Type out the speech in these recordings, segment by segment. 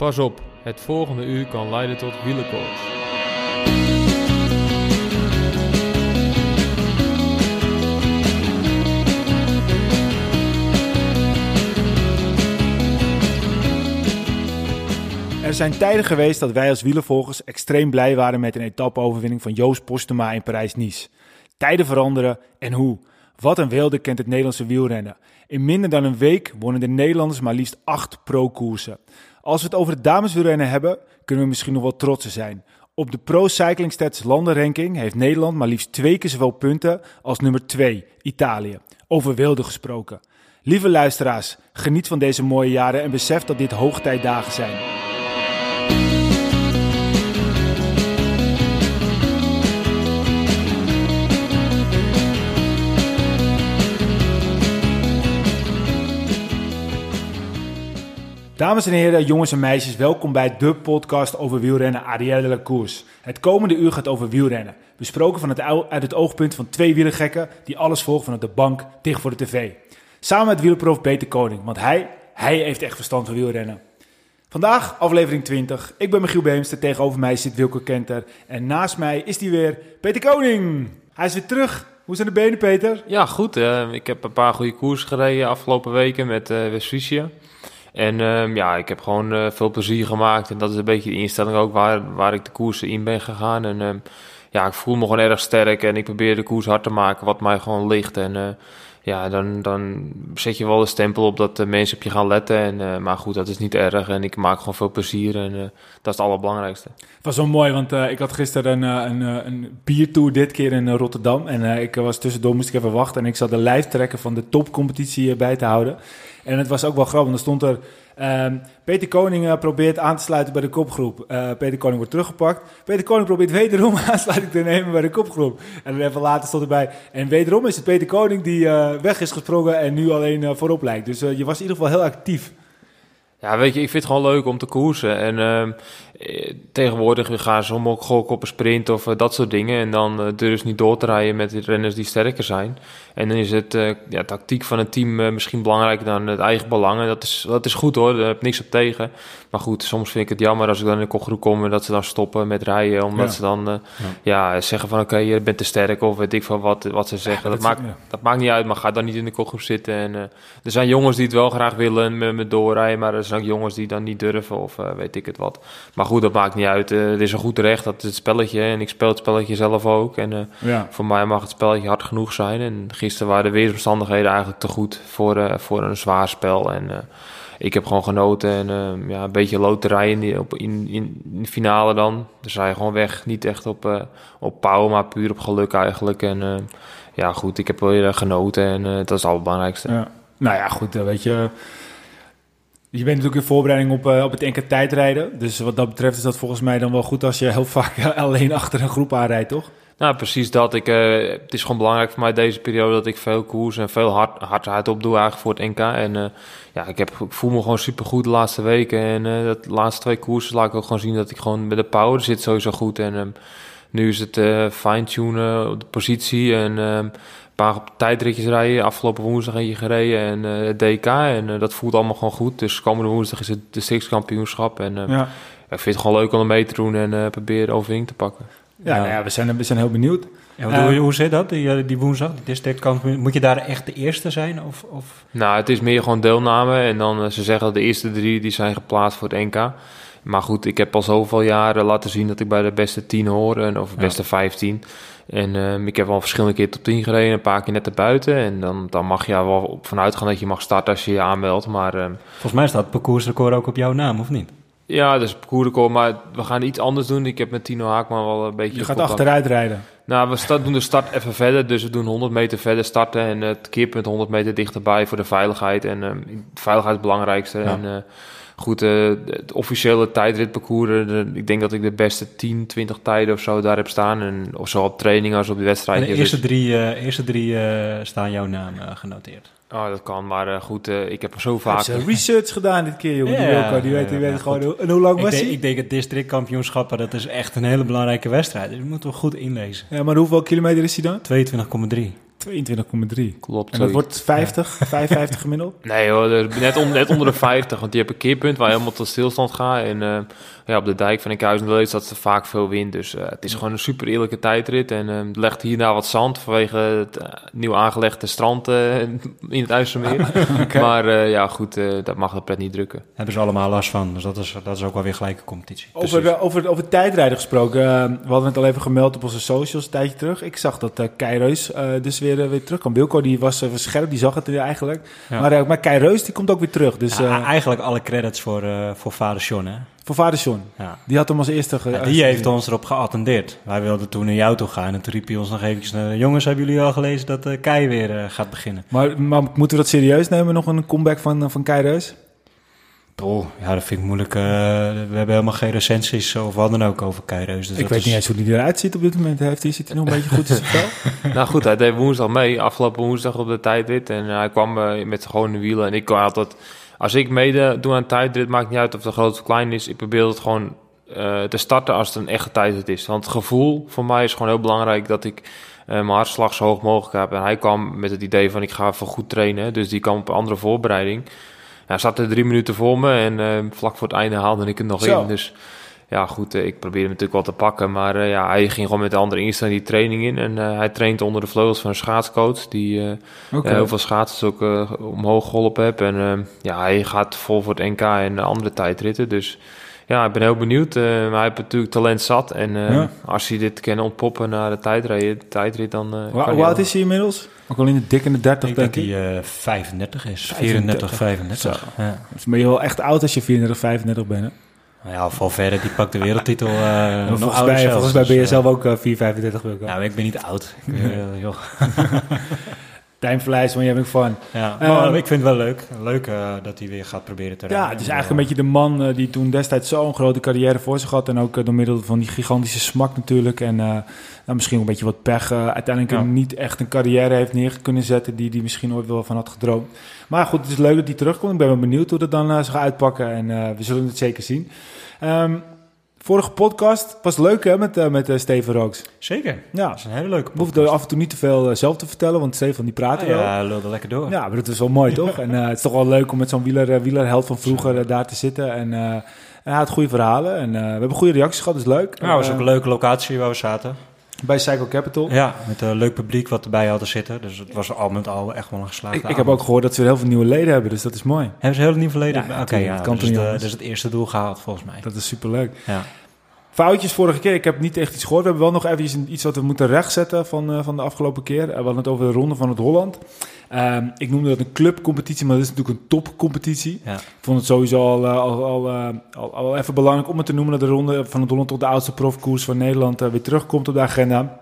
Pas op, het volgende uur kan leiden tot wielerkoorts. Er zijn tijden geweest dat wij als wielervolgers extreem blij waren met een etappeoverwinning van Joost Postema in Parijs-Nice. Tijden veranderen en hoe. Wat een wilde kent het Nederlandse wielrennen. In minder dan een week wonnen de Nederlanders maar liefst acht pro-koersen. Als we het over het dameswielrennen hebben, kunnen we misschien nog wel trotser zijn. Op de Pro Cycling Stats landenranking heeft Nederland maar liefst twee keer zoveel punten als nummer 2, Italië. Over wilde gesproken. Lieve luisteraars, geniet van deze mooie jaren en besef dat dit hoogtijdagen zijn. Dames en heren, jongens en meisjes, welkom bij de podcast over wielrennen Arielle de Course. Het komende uur gaat over wielrennen. Besproken van het, uit het oogpunt van twee wielergekken die alles volgen vanuit de bank tegen voor de tv. Samen met wielerprof Peter Koning, want hij, hij heeft echt verstand van wielrennen. Vandaag aflevering 20. Ik ben Michiel Beemster, tegenover mij zit Wilco Kenter. En naast mij is hij weer, Peter Koning. Hij is weer terug. Hoe zijn de benen, Peter? Ja, goed. Uh, ik heb een paar goede koers gereden afgelopen weken met uh. En um, ja, ik heb gewoon uh, veel plezier gemaakt. En dat is een beetje de instelling ook waar, waar ik de koersen in ben gegaan. En um, ja, ik voel me gewoon erg sterk. En ik probeer de koers hard te maken wat mij gewoon ligt. En uh, ja, dan, dan zet je wel de stempel op dat de mensen op je gaan letten. En, uh, maar goed, dat is niet erg. En ik maak gewoon veel plezier. En dat is het allerbelangrijkste. Het was zo mooi, want ik had gisteren een, een, een biertour dit keer in Rotterdam. En ik was tussendoor, moest ik even wachten. En ik zat de lijf trekken van de topcompetitie bij te houden. En het was ook wel grappig, want er stond er... Um, Peter Koning uh, probeert aan te sluiten bij de kopgroep. Uh, Peter Koning wordt teruggepakt. Peter Koning probeert wederom aansluiting te nemen bij de kopgroep. En even later stond erbij. En wederom is het Peter Koning die uh, weg is gesprongen en nu alleen voorop lijkt. Dus je was in ieder geval heel actief. Ja, weet je, ik vind het gewoon leuk om te koersen. En uh, tegenwoordig gaan ze om ook gokken op een sprint of uh, dat soort dingen. En dan uh, durven ze niet door te rijden met de renners die sterker zijn. En dan is het ja, tactiek van het team misschien belangrijker dan het eigen belang. En dat is, dat is goed hoor, daar heb ik niks op tegen. Maar goed, soms vind ik het jammer als ik dan in de kopgroep kom en dat ze dan stoppen met rijden. Omdat ja. ze dan ja. ja. zeggen van oké, okay, je bent te sterk of weet ik van wat, wat ze zeggen. dat, dat, maakt, dat maakt niet uit, maar ga dan niet in de kopgroep zitten. En, er zijn jongens die het wel graag willen met me doorrijden, maar er zijn ook jongens die dan niet durven of weet ik het wat. Maar goed, dat maakt niet uit. Uh, het is een goed recht, dat is het spelletje. En ik speel het spelletje zelf ook. En uh, ja. voor mij mag het spelletje hard genoeg zijn. En gisteren waren de weersomstandigheden eigenlijk te goed voor, uh, voor een zwaar spel. En ik heb gewoon genoten. En ja, een beetje loterij in, die, op, in, in, de finale dan. Dus hij gewoon weg. Niet echt op, op power, maar puur op geluk eigenlijk. En ja, goed, ik heb wel weer genoten. En dat is het allerbelangrijkste. Ja. Nou ja, goed, weet je... Je bent natuurlijk in voorbereiding op, uh, op het enkele tijdrijden. Dus wat dat betreft is dat volgens mij dan wel goed als je heel vaak alleen achter een groep aanrijdt, toch? Nou, precies dat. Ik, uh, het is gewoon belangrijk voor mij deze periode dat ik veel koers en veel hard, hard, hard op doe eigenlijk voor het NK. En ja, ik, heb, ik voel me gewoon super goed de laatste weken. En dat laatste twee koersen laat ik ook gewoon zien dat ik gewoon bij de power zit sowieso goed. En um, nu is het fine-tunen op de positie en... Um, paar tijdritjes rijden. Afgelopen woensdag heb je gereden en uh, het DK. En uh, dat voelt allemaal gewoon goed. Dus komende woensdag is het districtskampioenschap. En uh, ja. ik vind het gewoon leuk om mee te doen en proberen overwinning te pakken. Ja, ja. Nou ja, we, zijn, we zijn heel benieuwd. Ja, hoe, hoe zit dat, die, die woensdag, die districtkampioen? Moet je daar echt de eerste zijn? Of, of? Nou, het is meer gewoon deelname. En dan, ze zeggen dat de eerste drie die zijn geplaatst voor het NK. Maar goed, ik heb al zoveel jaren laten zien dat ik bij de beste 10 hoor. En, of beste ja. 15. En um, ik heb al verschillende keer tot 10 gereden, een paar keer net erbuiten. En dan, dan mag je wel vanuit gaan dat je mag starten als je je aanmeldt. Maar, um, Volgens mij staat het parcoursrecord ook op jouw naam, of niet? Ja, dus parcoursrecord, maar we gaan iets anders doen. Ik heb met Tino Haakman wel een beetje... Je gaat achteruit rijden? Nou, we start, doen de start even verder. Dus we doen 100 meter verder starten en het keerpunt 100 meter dichterbij voor de veiligheid. En um, veiligheid is het belangrijkste. Ja. En, uh, goed, uh, het officiële tijdritparcours, de, ik denk dat ik de beste 10, 20 tijden of zo daar heb staan. En, of zo op training als op de wedstrijd. de eerste drie, uh, eerste drie uh, staan jouw naam genoteerd. Oh, dat kan, maar goed, ik heb er zo vaak... Hij research gedaan dit keer, jongen. Ja, die, Wilco, die weet, die weet gewoon... Hoe, en hoe lang was ik hij? Denk, ik denk het districtkampioenschappen, dat is echt een hele belangrijke wedstrijd. Dus je moet wel goed inlezen. Ja, maar hoeveel kilometer is hij dan? 22,3. 22,3. Klopt. En dat wordt 50, 55 gemiddeld? Nee hoor, net, on- net onder de 50. Want je hebt een keerpunt waar je helemaal tot stilstand gaat. En eh, ja, op de dijk van Enkhuizen Leeuwen staat er vaak veel wind. Dus eh, het is gewoon een super eerlijke tijdrit. En eh, er legt hierna wat zand vanwege het eh, nieuw aangelegde strand eh, in het IJsselmeer. Maar eh, ja, goed, eh, dat mag de pret niet drukken. Hebben ze allemaal last van. Dus dat is, dat is ook wel weer gelijke competitie. Over, over, over tijdrijden gesproken. we hadden het al even gemeld op onze socials een tijdje terug. Ik zag dat eh Kai Reus eh, dus weer, weer terugkwam. Wilco die was, was scherp, die zag het eigenlijk. Ja. Maar, maar Kai Reus die komt ook weer terug. Dus Ja, eh, eigenlijk alle credits voor, eh, voor vader John, hè? Voor vader John. Ja. Die had hem als eerste... ge- Ja, die heeft ons erop geattendeerd. Wij wilden toen naar jou toe gaan en toen riep hij ons nog eventjes... naar, jongens, hebben jullie al gelezen dat eh Kei weer eh, gaat beginnen? Maar, maar moeten we dat serieus nemen? Nog een comeback van, eh, van Kai Reus? Oh, ja, dat vind ik moeilijk. we hebben helemaal geen recensies of wat dan ook over Kei Reus. Dus ik dat weet is- niet eens hoe hij eruit ziet op dit moment. Heeft hij, zit hij nog een beetje goed in zijn vel? nou goed, hij deed woensdag mee. Afgelopen woensdag op de tijdrit. En hij kwam met gewone wielen. En ik kwam altijd... Als ik mede doe aan tijdrit, maakt niet uit of het groot of klein is. Ik probeer het gewoon eh, te starten als het een echte tijdrit is. Want het gevoel voor mij is gewoon heel belangrijk dat ik eh, mijn hartslag zo hoog mogelijk heb. En hij kwam met het idee van ik ga even goed trainen. Dus die kwam op een andere voorbereiding. Ja, hij zat er drie minuten voor me en eh, vlak voor het einde haalde ik het nog Zo. in. Dus ja, goed, eh, ik probeerde hem natuurlijk wel te pakken. Maar eh, ja, hij ging gewoon met de andere instelling die training in. En eh, hij traint onder de vleugels van een schaatscoach. Die eh, eh, heel veel schaatsers ook omhoog geholpen heb. En ja, hij gaat vol voor het NK en de andere tijdritten. Dus ja, ik ben heel benieuwd. Eh, maar hij heeft natuurlijk talent zat. En eh, Ja. als hij dit kan ontpoppen naar de tijdrit, tijdrit dan... eh, Hoe, oud is hij inmiddels? Ook al in de dik in de 30, Ik denk denk ik. dat hij eh, 35 is. 35. 34, 35. Ja. Dus ben je wel echt oud als je 34, 35 bent. Hè? Nou ja, Valverde die pakt de wereldtitel. eh Maar nog volgens, zelfs. volgens mij ben je Dus, eh, zelf ook eh, 4, 35 Wilco. Ja, maar ik ben niet oud. Ik, eh, joh. When you're having fun. Ja, Eh, maar ik vind het wel leuk. Leuk eh, dat hij weer gaat proberen te Ja, rijden. het is En, eigenlijk een beetje de man eh, die toen destijds zo'n grote carrière voor zich had. En ook eh, door middel van die gigantische smak natuurlijk. En nou, misschien ook een beetje wat pech. uiteindelijk Ja. niet echt een carrière heeft neer kunnen zetten die hij misschien ooit wel van had gedroomd. Maar goed, het is leuk dat hij terugkomt. Ik ben wel benieuwd hoe dat dan zich gaat uitpakken. En we zullen het zeker zien. Ehm, vorige podcast was leuk hè, met, eh, met eh, Steven Rooks. Zeker. Ja, Dat is een hele leuke we hoefden af en toe niet te veel eh, zelf te vertellen, want Steven die praatte wel. Ja, lulde lekker door. Ja, maar dat is wel mooi, toch? En het is toch wel leuk om met zo'n wieler, wielerheld van vroeger daar te zitten. En en hij had goede verhalen. En we hebben goede reacties gehad, dat is leuk. Ja, was ook een leuke locatie waar we zaten. Bij Cycle Capital. Ja, met een leuk publiek wat erbij hadden zitten. Dus het was al met al echt wel een geslaagde ik, ik heb ook gehoord dat ze heel veel nieuwe leden hebben, dus dat is mooi. Hebben ze heel nieuw verleden? Ja, ja, Oké, tuurlijk. ja, Het dus, de, anders? dus het eerste doel gehaald volgens mij. Dat is superleuk. Ja. Foutjes vorige keer, ik heb niet echt iets gehoord. We hebben wel nog even iets wat we moeten rechtzetten van, eh, van de afgelopen keer. Eh, we hadden het over de Ronde van het Holland. Ehm, ik noemde dat een clubcompetitie, maar dat is natuurlijk een topcompetitie. Ja. Ik vond het sowieso al, eh, al, al, eh, al, al even belangrijk om het te noemen dat de Ronde van het Holland tot de oudste profkoers van Nederland eh, weer terugkomt op de agenda.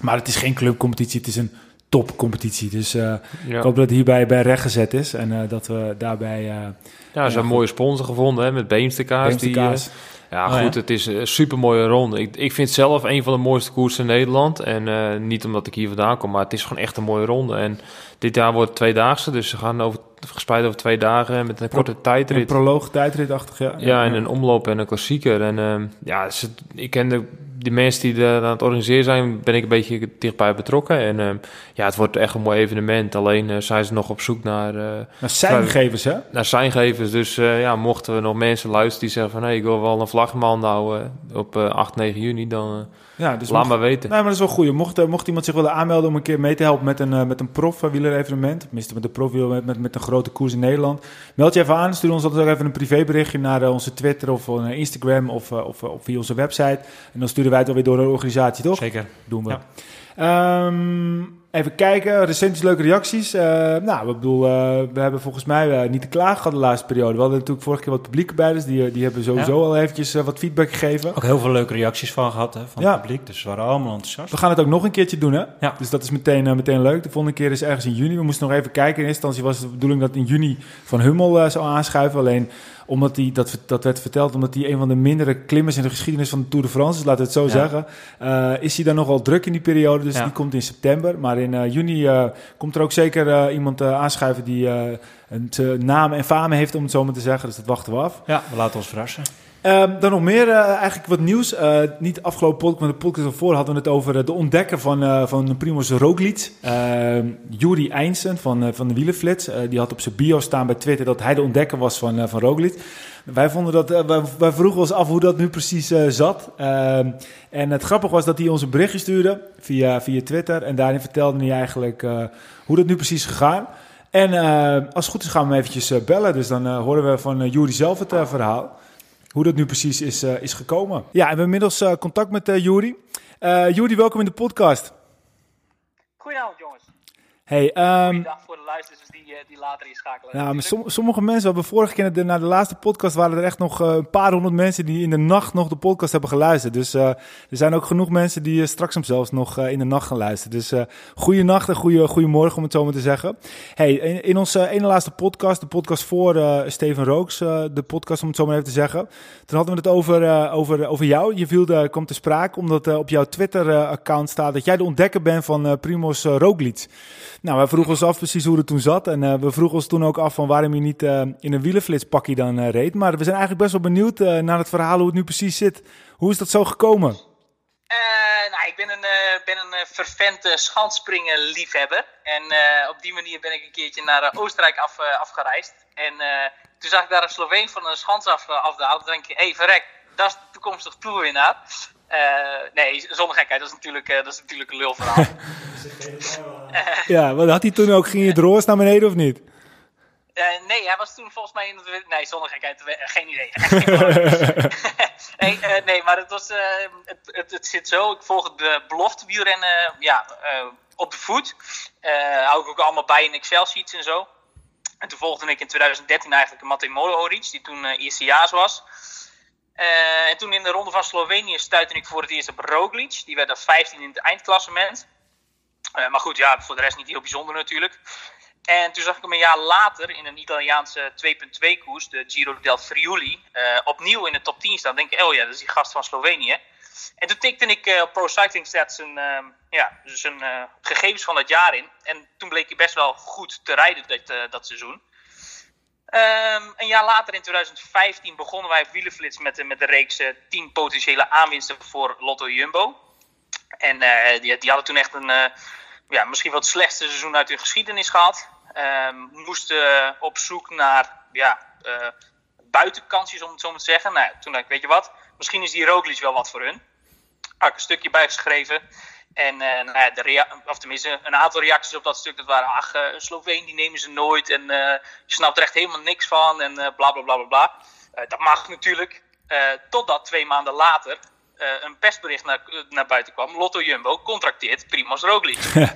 Maar het is geen clubcompetitie, het is een topcompetitie. Dus eh, Ja. ik hoop dat het hierbij bij recht gezet is en eh, dat we daarbij... eh Ja, ze hebben een mooie sponsor gevonden hè, met Beemsterkaas. Die, Beemsterkaas- ja, Oh, ja. goed, het is een super mooie ronde. Ik, ik vind het zelf een van de mooiste koersen in Nederland. En eh, niet omdat ik hier vandaan kom, maar het is gewoon echt een mooie ronde. En dit jaar wordt het tweedaagse, dus ze gaan over, verspreid over twee dagen met een korte Een tijdrit. proloog, tijdritachtig, ja. Ja, en een omloop en een klassieker. En ehm, ja, ze, ik ken de, de mensen die er aan het organiseren zijn, ben ik een beetje dichtbij betrokken. En ehm, ja, het wordt echt een mooi evenement. Alleen eh, zijn ze nog op zoek naar, eh, Nou, zijngevers, hè? naar zijngevers. Dus eh, ja, mochten we nog mensen luisteren die zeggen van... hé, ik wil wel een vlagman houden op eh 8, 9 juni, dan Ja, dus laat mocht- maar weten. Nee, maar dat is wel goed. Mocht, eh, mocht iemand zich willen aanmelden om een keer mee te helpen met een, eh, met een prof wielerevenement, tenminste met een prof met, met, met een grote koers in Nederland, meld je even aan. Stuur ons altijd ook even een privéberichtje naar eh, onze Twitter of Instagram of, eh, of, of via onze website. En dan sturen wij het alweer door de organisatie, toch? Zeker. Doen we. Ja. Ehm, even kijken, recensies, leuke reacties. Eh, nou, ik bedoel, eh, we hebben volgens mij eh, niet te klagen gehad de laatste periode. We hadden natuurlijk vorige keer wat publiek bij, dus die, die hebben sowieso al eventjes wat feedback gegeven. Ook heel veel leuke reacties van gehad hè, van het publiek. Dus we waren allemaal enthousiast. We gaan het ook nog een keertje doen, hè? Ja. Dus dat is meteen, meteen leuk. De volgende keer is ergens in juni. We moesten nog even kijken. In eerste instantie was het de bedoeling dat in juni Van Hummel zou aanschuiven. Alleen omdat hij, dat, dat werd verteld, omdat hij een van de mindere klimmers in de geschiedenis van de Tour de France is, laten we het zo Ja. zeggen, eh, is hij dan nogal druk in die periode. Dus Ja. die komt in september. Maar in eh, juni eh, komt er ook zeker iemand aanschuiven die een naam en fame heeft, om het zo maar te zeggen. Dus dat wachten we af. Ja, we laten ons verrassen. Ehm, dan nog meer, eh, eigenlijk wat nieuws. Uh, niet afgelopen podcast, maar de podcast ervoor hadden we het over uh, de ontdekker van, van Primoz Roglic. Ehm, Juri Einsen van, van de Wielenflits. die had op zijn bio staan bij Twitter dat hij de ontdekker was van, van Roglic. Wij, vonden dat, wij, vroegen ons af hoe dat nu precies zat. Ehm, en het grappige was dat hij ons een berichtje stuurde via, via Twitter. En daarin vertelde hij eigenlijk hoe dat nu precies gegaan. En als het goed is gaan we hem eventjes bellen. Dus dan horen we van Juri zelf het verhaal hoe dat nu precies is, uh, is gekomen. Ja, en we hebben inmiddels uh, contact met uh, Juri. Juri, welkom in de podcast. Goedenavond, jongens. Hey, um, voor de luisteraars die, eh, die later inschakelen. Ja, maar sommige mensen, hebben vorige keer de, na de laatste podcast waren er echt nog uh, een paar honderd mensen die in de nacht nog de podcast hebben geluisterd. Dus uh, er zijn ook genoeg mensen die straks hem zelfs nog in de nacht gaan luisteren. Dus goede nacht en goede, goede morgen om het zo maar te zeggen. Hey, in, in onze ene laatste podcast, de podcast voor Steven Rooks, de podcast om het zo maar even te zeggen. Toen hadden we het over, over, over jou. Je viel, komt te sprake omdat op jouw Twitter-account staat dat jij de ontdekker bent van Primoz Roglic. Nou, wij vroegen ons af precies hoe het toen zat. En uh, we vroegen ons toen ook af van waarom je niet uh, in een wielenflitspakje dan uh, reed. Maar we zijn eigenlijk best wel benieuwd naar het verhaal hoe het nu precies zit. Hoe is dat zo gekomen? nou, ik ben een, ben een vervent schansspringen liefhebber. En op die manier ben ik een keertje naar Oostenrijk af, afgereisd. En toen zag ik daar een Sloveen van een schans af, afdalen. Toen denk ik, hé hey, verrek, dat is de toekomstige toerwinnaar. Nee, zonder gekheid, dat is natuurlijk, dat is natuurlijk een lulverhaal. ja, wat had hij toen ook? Ging je droos naar beneden of niet? Uh, nee, hij was toen volgens mij in het... Nee, zonder gekheid, geen idee. nee, uh, nee, maar het, was, uh, het, het, het, zit zo. Ik volg de belofte wielrennen ja, op de voet. hou ik ook allemaal bij in Excel-sheets en zo. En toen volgde ik in 2013 eigenlijk Matej Mohoric, die toen eerstejaars was. En toen in de ronde van Slovenië stuitte ik voor het eerst op Roglic. Die werd er 15 in het eindklassement. Uh, maar goed, ja, voor de rest niet heel bijzonder natuurlijk. En toen zag ik hem een jaar later in een Italiaanse 2.2 koers, de Giro del Friuli, uh, opnieuw in de top 10 staan. denk ik, oh ja, dat is die gast van Slovenië. En toen tikte ik uh, Pro Cycling Stats zijn, uh, ja, zijn gegevens van dat jaar in. En toen bleek hij best wel goed te rijden dat, dat seizoen. Um, een jaar later, in 2015, begonnen wij op Wielenflits met, met de reeks 10 potentiële aanwinsten voor Lotto Jumbo. En die, die hadden toen echt een ja, misschien wel het slechtste seizoen uit hun geschiedenis gehad. Um, moesten op zoek naar ja, uh, buitenkansjes, om het zo maar te zeggen. Nou, toen dacht ik, weet je wat, misschien is die Roglic wel wat voor hun. Had ik een stukje bijgeschreven. En uh, nou ja, de of tenminste, een aantal reacties op dat stuk, dat waren, ach, uh, Sloveen, die nemen ze nooit. En je snapt er echt helemaal niks van. En bla bla bla bla bla. dat mag natuurlijk. totdat twee maanden later een persbericht naar, naar buiten kwam. Lotto Jumbo contracteert Primoz Roglic.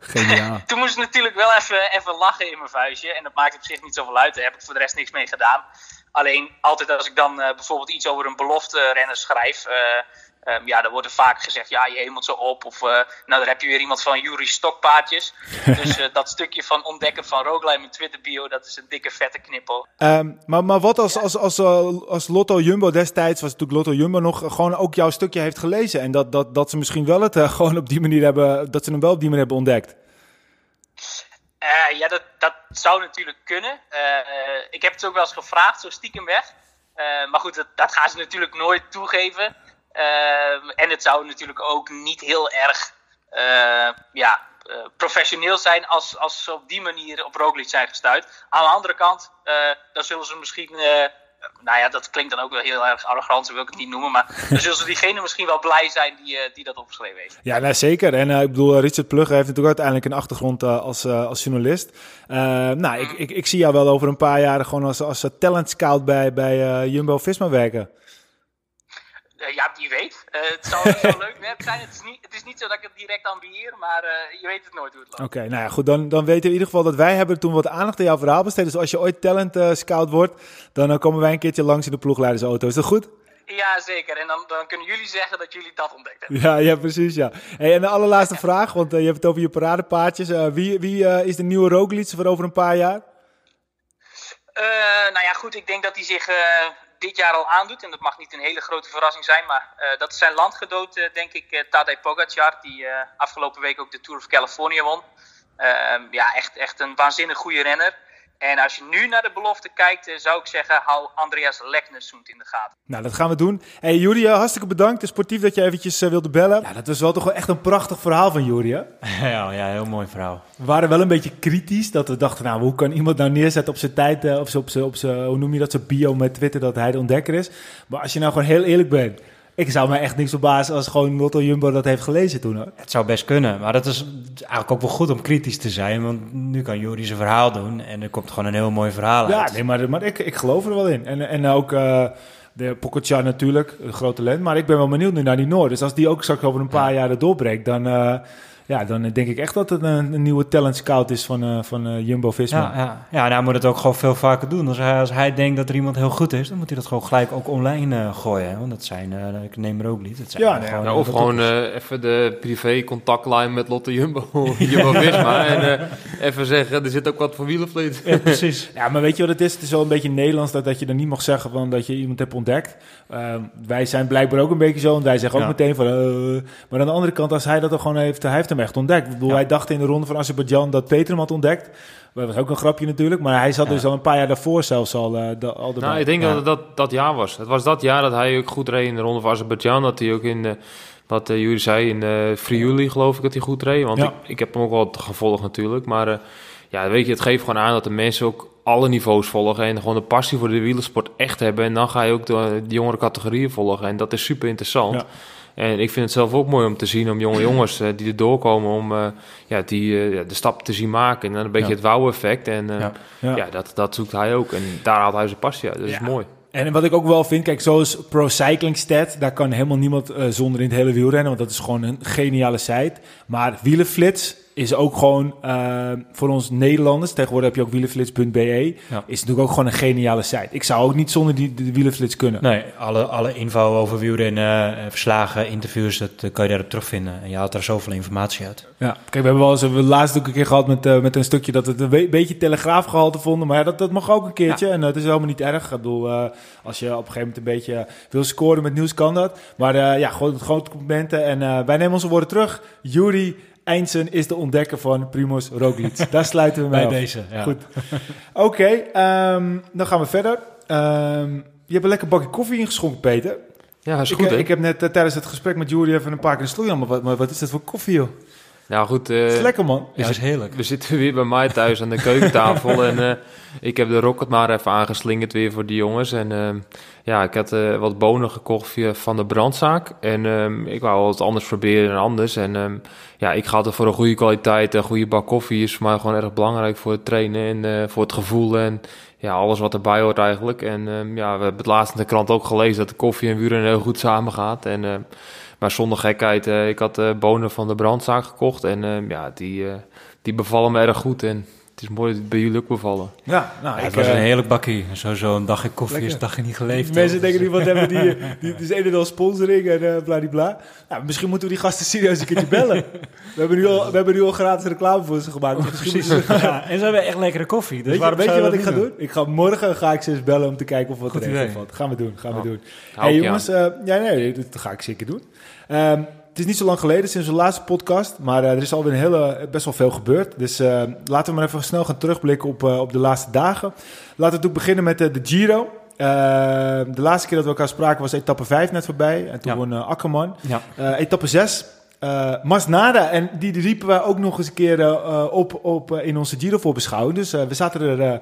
Geniaal. Toen moest ik natuurlijk wel even, even lachen in mijn vuistje. En dat maakt op zich niet zoveel uit. Daar heb ik voor de rest niks mee gedaan. Alleen altijd als ik dan uh, bijvoorbeeld iets over een belofte renner schrijf. Uh, Um, ja, dan wordt er vaak gezegd, ja, je hemelt zo op. Of, uh, nou, daar heb je weer iemand van Jury Stokpaardjes. dus uh, dat stukje van ontdekken van Rookline in Twitter bio, dat is een dikke vette knippel. Um, maar, maar wat als, als, als, uh, als Lotto Jumbo destijds, was natuurlijk Lotto Jumbo nog gewoon ook jouw stukje heeft gelezen. En dat, dat, dat ze misschien wel het gewoon op die manier hebben, dat ze hem wel op die manier hebben ontdekt. ja, dat, dat zou natuurlijk kunnen. ik heb het ook wel eens gevraagd, zo stiekem weg. maar goed, dat, dat gaan ze natuurlijk nooit toegeven. Ehm, en het zou natuurlijk ook niet heel erg eh, ja, uh, professioneel zijn als, als ze op die manier op Roglic zijn gestuurd. Aan de andere kant, uh, dan zullen ze misschien, nou ja, dat klinkt dan ook wel heel erg arrogant, zo wil ik het niet noemen, maar dan zullen ze diegene misschien wel blij zijn die, die dat opgeschreven heeft. Ja, nou, zeker. En ik bedoel, Richard Plugge heeft natuurlijk uiteindelijk een achtergrond als, als journalist. nou, ik, ik, ik zie jou wel over een paar jaar gewoon als, als talent scout bij, bij Jumbo-Visma werken. Uh, ja, wie weet. Uh, het zou zo leuk werk zijn. Het is, niet, het is niet zo dat ik het direct ambieer, maar uh, je weet het nooit hoe het loopt. Oké, nou ja, goed. Dan, dan weten we in ieder geval dat wij hebben toen wat aandacht aan jouw verhaal besteed. Dus als je ooit talent scout wordt, dan komen wij een keertje langs in de ploegleidersauto. Is dat goed? Ja, zeker. En dan, dan kunnen jullie zeggen dat jullie dat ontdekt hebben. Ja, ja precies. Ja. Hey, en de allerlaatste vraag, want je hebt het over je paradepaardjes. wie wie is de nieuwe Roglic voor over een paar jaar? nou ja, goed. Ik denk dat hij zich dit jaar al aandoet. En dat mag niet een hele grote verrassing zijn. Maar uh, dat is zijn landgenoot, uh, denk ik, uh, Tadej Pogacar. Die afgelopen week ook de Tour of California won. Ehm, ja, echt, echt een waanzinnig goede renner. En als je nu naar de belofte kijkt, eh, zou ik zeggen, hou Andreas Leknesund in de gaten. Nou, dat gaan we doen. Hey Juri, eh, hartstikke bedankt. Sportief dat je eventjes eh, wilde bellen. Ja, dat was wel toch wel echt een prachtig verhaal van Juri, hè? Ja, ja, heel mooi verhaal. We waren wel een beetje kritisch, dat we dachten, nou, hoe kan iemand nou neerzetten op zijn tijd, eh, of zo- op zijn, op zijn, hoe noem je dat, zijn bio met Twitter, dat hij de ontdekker is. Maar als je nou gewoon heel eerlijk bent, ik zou me echt niks verbazen als gewoon Lotto Jumbo dat heeft gelezen toen, hoor. Het zou best kunnen, maar dat is eigenlijk ook wel goed om kritisch te zijn. Want nu kan Juri zijn verhaal doen en er komt gewoon een heel mooi verhaal Ja, uit. nee, maar, maar ik, ik geloof er wel in. En, en ook eh de Pogacar natuurlijk, een groot talent. Maar ik ben wel benieuwd nu naar die Noord. Dus als die ook straks over een paar jaar er doorbreekt, dan, eh, ja, dan denk ik echt dat het een, een nieuwe talent scout is van, eh, van eh, Jumbo-Visma. Ja, ja. ja, nou hij moet het ook gewoon veel vaker doen. Als hij, als hij denkt dat er iemand heel goed is, dan moet hij dat gewoon gelijk ook online eh, gooien. hè. Want dat zijn, eh, ik neem er ook niet. Dat zijn Ja, gewoon nee, gewoon Nou, of gewoon toppers. eh, even de privé contactlijn met Lotte Jumbo, Jumbo-Visma. En eh, even zeggen, er zit ook wat voor wielenvleet. Ja, precies. Ja, maar weet je wat het is? Het is wel een beetje Nederlands dat, dat je dan niet mag zeggen van dat je iemand hebt ontdekt. Eh, wij zijn blijkbaar ook een beetje zo. En wij zeggen ook Ja. meteen van... eh, maar aan de andere kant, als hij dat dan gewoon heeft... Hij heeft hem echt ontdekt. Ik bedoel, Ja. hij dacht in de ronde van Azerbeidzjan dat Peter hem had ontdekt. Dat was ook een grapje natuurlijk. Maar hij zat Ja. dus al een paar jaar daarvoor zelfs al, eh, da- al. Nou, ik denk dat het dat, dat jaar was. Het was dat jaar dat hij ook goed reed in de Ronde van Azerbeidzjan. Dat hij ook in, eh, wat uh, jullie zei, in eh Friuli geloof ik dat hij goed reed. Want Ja. ik, ik heb hem ook wel gevolgd natuurlijk. Maar eh, ja, weet je, het geeft gewoon aan dat de mensen ook alle niveaus volgen. En gewoon de passie voor de wielersport echt hebben. En dan ga je ook de, de jongere categorieën volgen. En dat is super interessant. Ja. En ik vind het zelf ook mooi om te zien om jonge jongens eh, die er doorkomen om eh, ja, die, eh, de stap te zien maken. En dan een beetje Ja. het wauw-effect. En Ja. ja. Ja. dat, dat zoekt hij ook. En daar haalt hij zijn passie uit. Dat is mooi. En wat ik ook wel vind, kijk, zoals Pro Cycling Stat, daar kan helemaal niemand zonder in het hele wielrennen, want dat is gewoon een geniale site. Maar Wielenflits is ook gewoon eh, voor ons Nederlanders, tegenwoordig heb je ook wielenflits.be, Ja. is natuurlijk ook gewoon een geniale site. Ik zou ook niet zonder die de Wielenflits kunnen. Nee, alle, alle info over wielrennen, eh, verslagen, interviews, dat eh, kan je daarop terugvinden. En je haalt er zoveel informatie uit. Ja, kijk, we hebben wel eens, we laatst ook een keer gehad met, eh, met een stukje dat het een we- beetje telegraafgehalte vonden. Maar ja, dat, dat mag ook een keertje en dat is helemaal niet erg. Ik bedoel, als je op een gegeven moment een beetje wil scoren met nieuws, kan dat. Maar ja, gewoon grote complimenten. En wij nemen onze woorden terug. Juri Eindsen is de ontdekker van Primoz Roglic. Daar sluiten we mee Bij af. deze, ja. Goed. Oké, ehm, dan gaan we verder. Ehm, je hebt een lekker bakje koffie ingeschonken, Peter. Ja, dat is Ik, goed, eh, hè? ik heb net eh, tijdens het gesprek met Juri even een paar keer de stoel. Maar wat, maar wat is dat voor koffie, joh? Nou goed, eh, Dat is lekker, man. Ja, is heerlijk. we zitten weer bij mij thuis aan de keukentafel. en eh, ik heb de rocket maar even aangeslingerd weer voor die jongens. En eh, ja, ik had eh, wat bonen gekocht via van de brandzaak. En ehm, ik wou wat anders proberen dan anders. En ehm, ja, ik ga altijd voor een goede kwaliteit. Een goede bak koffie is voor mij gewoon erg belangrijk voor het trainen en voor het gevoel. En ja, alles wat erbij hoort eigenlijk. En ehm, ja, we hebben het laatst in de krant ook gelezen dat de koffie en wielrennen heel goed samengaat. En, ehm, maar zonder gekheid, eh, ik had eh, bonen van de brandzaak gekocht. En ehm, ja, die, eh, die bevallen me erg goed. En het is mooi dat het bij jullie ook bevallen. Ja, nou, Ja, ik, het was eh, een heerlijk bakkie. Sowieso een dagje koffie is een dagje niet geleefd. Mensen hoor. denken nu, wat hebben die, die, die is een en al sponsoring en eh bladibla. Nou, misschien moeten we die gasten serieus een keertje bellen. We hebben nu al, we hebben nu al gratis reclame voor ze gemaakt. Dus Precies. moeten ze- Ja, en ze hebben echt lekkere koffie. Dus weet je, waarom weet je wat ik ga niet doen? Ik ga morgen ga ik ze eens bellen om te kijken of wat Goed er even valt. Gaan we doen, gaan we Oh. doen. Hou hey jongens, eh, ja, nee, dat ga ik zeker doen. Ehm, het is niet zo lang geleden sinds de laatste podcast, maar eh, er is alweer een hele, best wel veel gebeurd. Dus eh, laten we maar even snel gaan terugblikken op, eh, op de laatste dagen. Laten we ook beginnen met eh, de Giro. Eh, de laatste keer dat we elkaar spraken was etappe 5 net voorbij. En toen Ja. won eh, Akkerman. Ja. Eh, etappe 6. eh Masnada. En die riepen we ook nog eens een keer eh, op, op eh, in onze Giro voorbeschouwing. Dus eh, we zaten er... eh,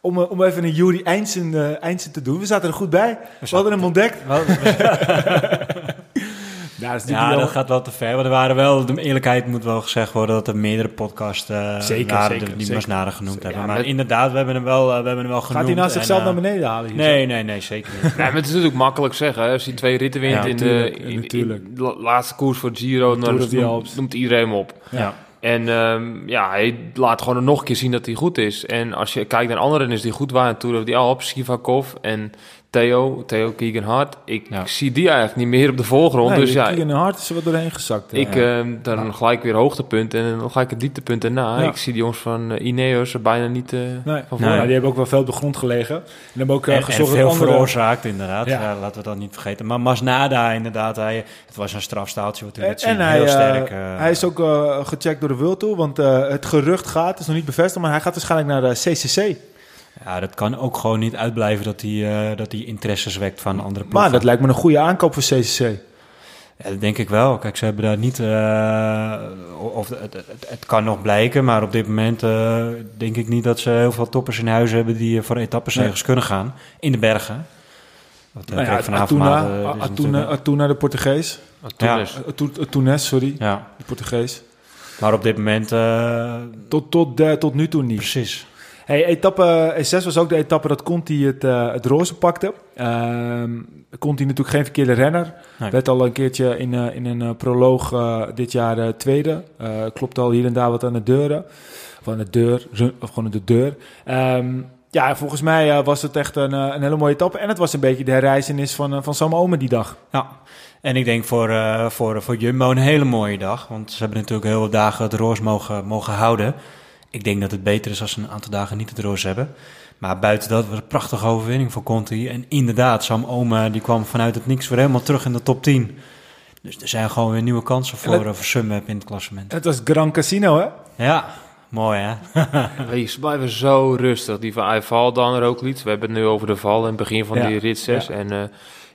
om, eh, om even een Jury Eindsen, eh, Eindsen te doen. We zaten er goed bij. We, hadden hem ontdekt. Ja, dat Ja, gaat wel te ver. Maar er waren wel, de eerlijkheid moet wel gezegd worden dat er meerdere podcasts eh Zeker, waren zeker, die zeker. Masnada genoemd Ja, hebben. met- Maar inderdaad, we hebben hem wel, eh, we hebben hem wel genoemd. Gaat hij nou en, zichzelf eh, naar beneden halen? Hier Nee, nee, nee, zeker niet. Ja, maar het is natuurlijk makkelijk zeggen. Hè? Als hij twee ritten wint Ja, in, de, in, de la- laatste koers voor Giro, dan noemt, noemt iedereen hem op. Ja. En ehm, ja, hij laat gewoon nog een keer zien dat hij goed is. En als je kijkt naar anderen is die goed waren, Tour of the Alps, Sivakov en Theo, Theo Keegan Hart. Ik Ja. zie die eigenlijk niet meer op de voorgrond. Nee, dus ja, Keegan Hart is er wat doorheen gezakt. ik ja. ehm, dan gelijk weer hoogtepunt en dan gelijk het dieptepunt erna. Ja. Ik zie die jongens van uh, Ineos er bijna niet eh, Nee. van Nee. Nou, die hebben ook wel veel op de grond gelegen. En hebben ook eh, En, en gezorgd veel andere... veroorzaakt, inderdaad. Ja. Ja. laten we dat niet vergeten. Maar Masnada, inderdaad, hij, het was een strafstaaltje wat En, net zien. en hij, Heel eh, sterk. eh, hij is ook eh, gecheckt door de World Tour, want eh, het gerucht gaat, het is nog niet bevestigd, maar hij gaat waarschijnlijk naar de CCC. Ja, dat kan ook gewoon niet uitblijven dat hij, eh, dat hij interesses wekt van andere ploegen. Maar dat lijkt me een goede aankoop voor CCC. Ja, dat denk ik wel. Kijk, ze hebben daar niet... eh, of het, het, het kan nog blijken, maar op dit moment eh, denk ik niet dat ze heel veel toppers in huis hebben die voor etappenzegers kunnen gaan. In de bergen. Wat uh, Nou ja, Atuna, eh, is Atuna, natuurlijk- Atuna, de Portugees. Tunis. Atu- Atunes, sorry, Ja, de Portugees. maar op dit moment... eh, Tot, tot, tot nu toe niet. precies. Hey, etappe E6 was ook de etappe dat Conti het, eh, het roze pakte. Ehm Conti natuurlijk geen verkeerde renner. Nee. Werd al een keertje in, eh, in een eh, proloog dit jaar tweede. Klopt al hier en daar wat aan de deuren. Of aan de deur, of gewoon de deur. Ehm, ja, volgens mij was het echt een, een hele mooie etappe. En het was een beetje de herreizenis van, van Sam Omen die dag. Ja, en ik denk voor, voor, voor Jumbo een hele mooie dag. Want ze hebben natuurlijk heel veel dagen het roos mogen, mogen houden. Ik denk dat het beter is als ze een aantal dagen niet het roos hebben. Maar buiten dat was een prachtige overwinning voor Conti. En inderdaad, Sam Oma die kwam vanuit het niks weer helemaal terug in de top 10. Dus er zijn gewoon weer nieuwe kansen voor, dat- eh, voor Sunweb in het klassement. Het was Gran Casino, hè? Ja, mooi hè? Wees blijven zo rustig. Die van hij valt dan Roglic. We hebben het nu over de val in het begin van Ja, die rit 6. ja. En eh,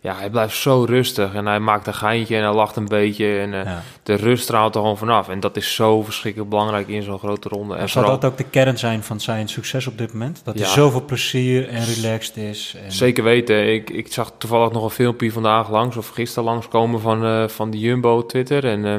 ja, hij blijft zo rustig. En hij maakt een geintje en hij lacht een beetje. En eh, Ja. de rust straalt er gewoon vanaf. En dat is zo verschrikkelijk belangrijk in zo'n grote ronde. En En zal vooral, dat ook de kern zijn van zijn succes op dit moment? Dat hij zoveel plezier en relaxed is. En... Zeker weten. Ik, ik zag toevallig nog een filmpje vandaag langs, of gisteren langskomen van, eh, van de Jumbo Twitter. En eh,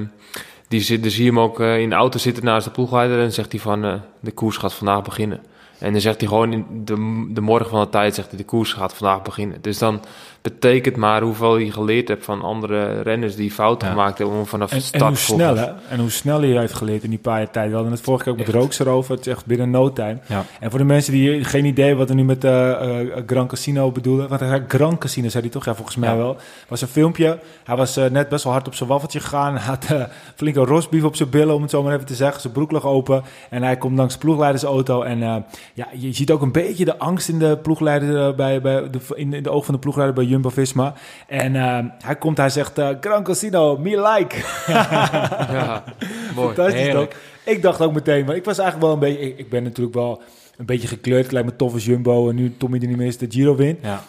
die zit, dan zie je hem ook in de auto zitten naast de ploegleider. En zegt hij van, de koers gaat vandaag beginnen. En dan zegt hij gewoon in de, de morgen van de tijd, zegt hij, de koers gaat vandaag beginnen. Dus dan betekent maar hoeveel hij geleerd hebt van andere renners die fouten Ja. gemaakt hebben om vanaf En, de en start hoe snel, hè? En hoe snel hij heeft geleerd in die paar jaar tijd. We hadden het vorige keer ook met Echt. Rooks erover. Het is echt binnen no time. Ja. En voor de mensen die geen idee wat we nu met eh, Gran Casino bedoelen. Want hij zei Gran Casino, zei hij toch? Ja, volgens mij Ja. wel. was een filmpje. Hij was eh, net best wel hard op zijn waffeltje gegaan. Hij had flinke rosbief op zijn billen, om het zo maar even te zeggen. Zijn broek lag open. En hij komt langs de ploegleidersauto. En ja, je ziet ook een beetje de angst in de ploegleider eh, bij, bij de, in, in de oog van de ploegleider bij Jumbo-Visma. En eh, hij komt, hij zegt, Gran Casino, me like. Ja, mooi. Fantastisch toch? Ik dacht ook meteen, maar ik was eigenlijk wel een beetje... Ik, ik ben natuurlijk wel een beetje gekleurd. Het lijkt me tof als Jumbo en nu Tommy er niet meer is, de Giro wint. Ja.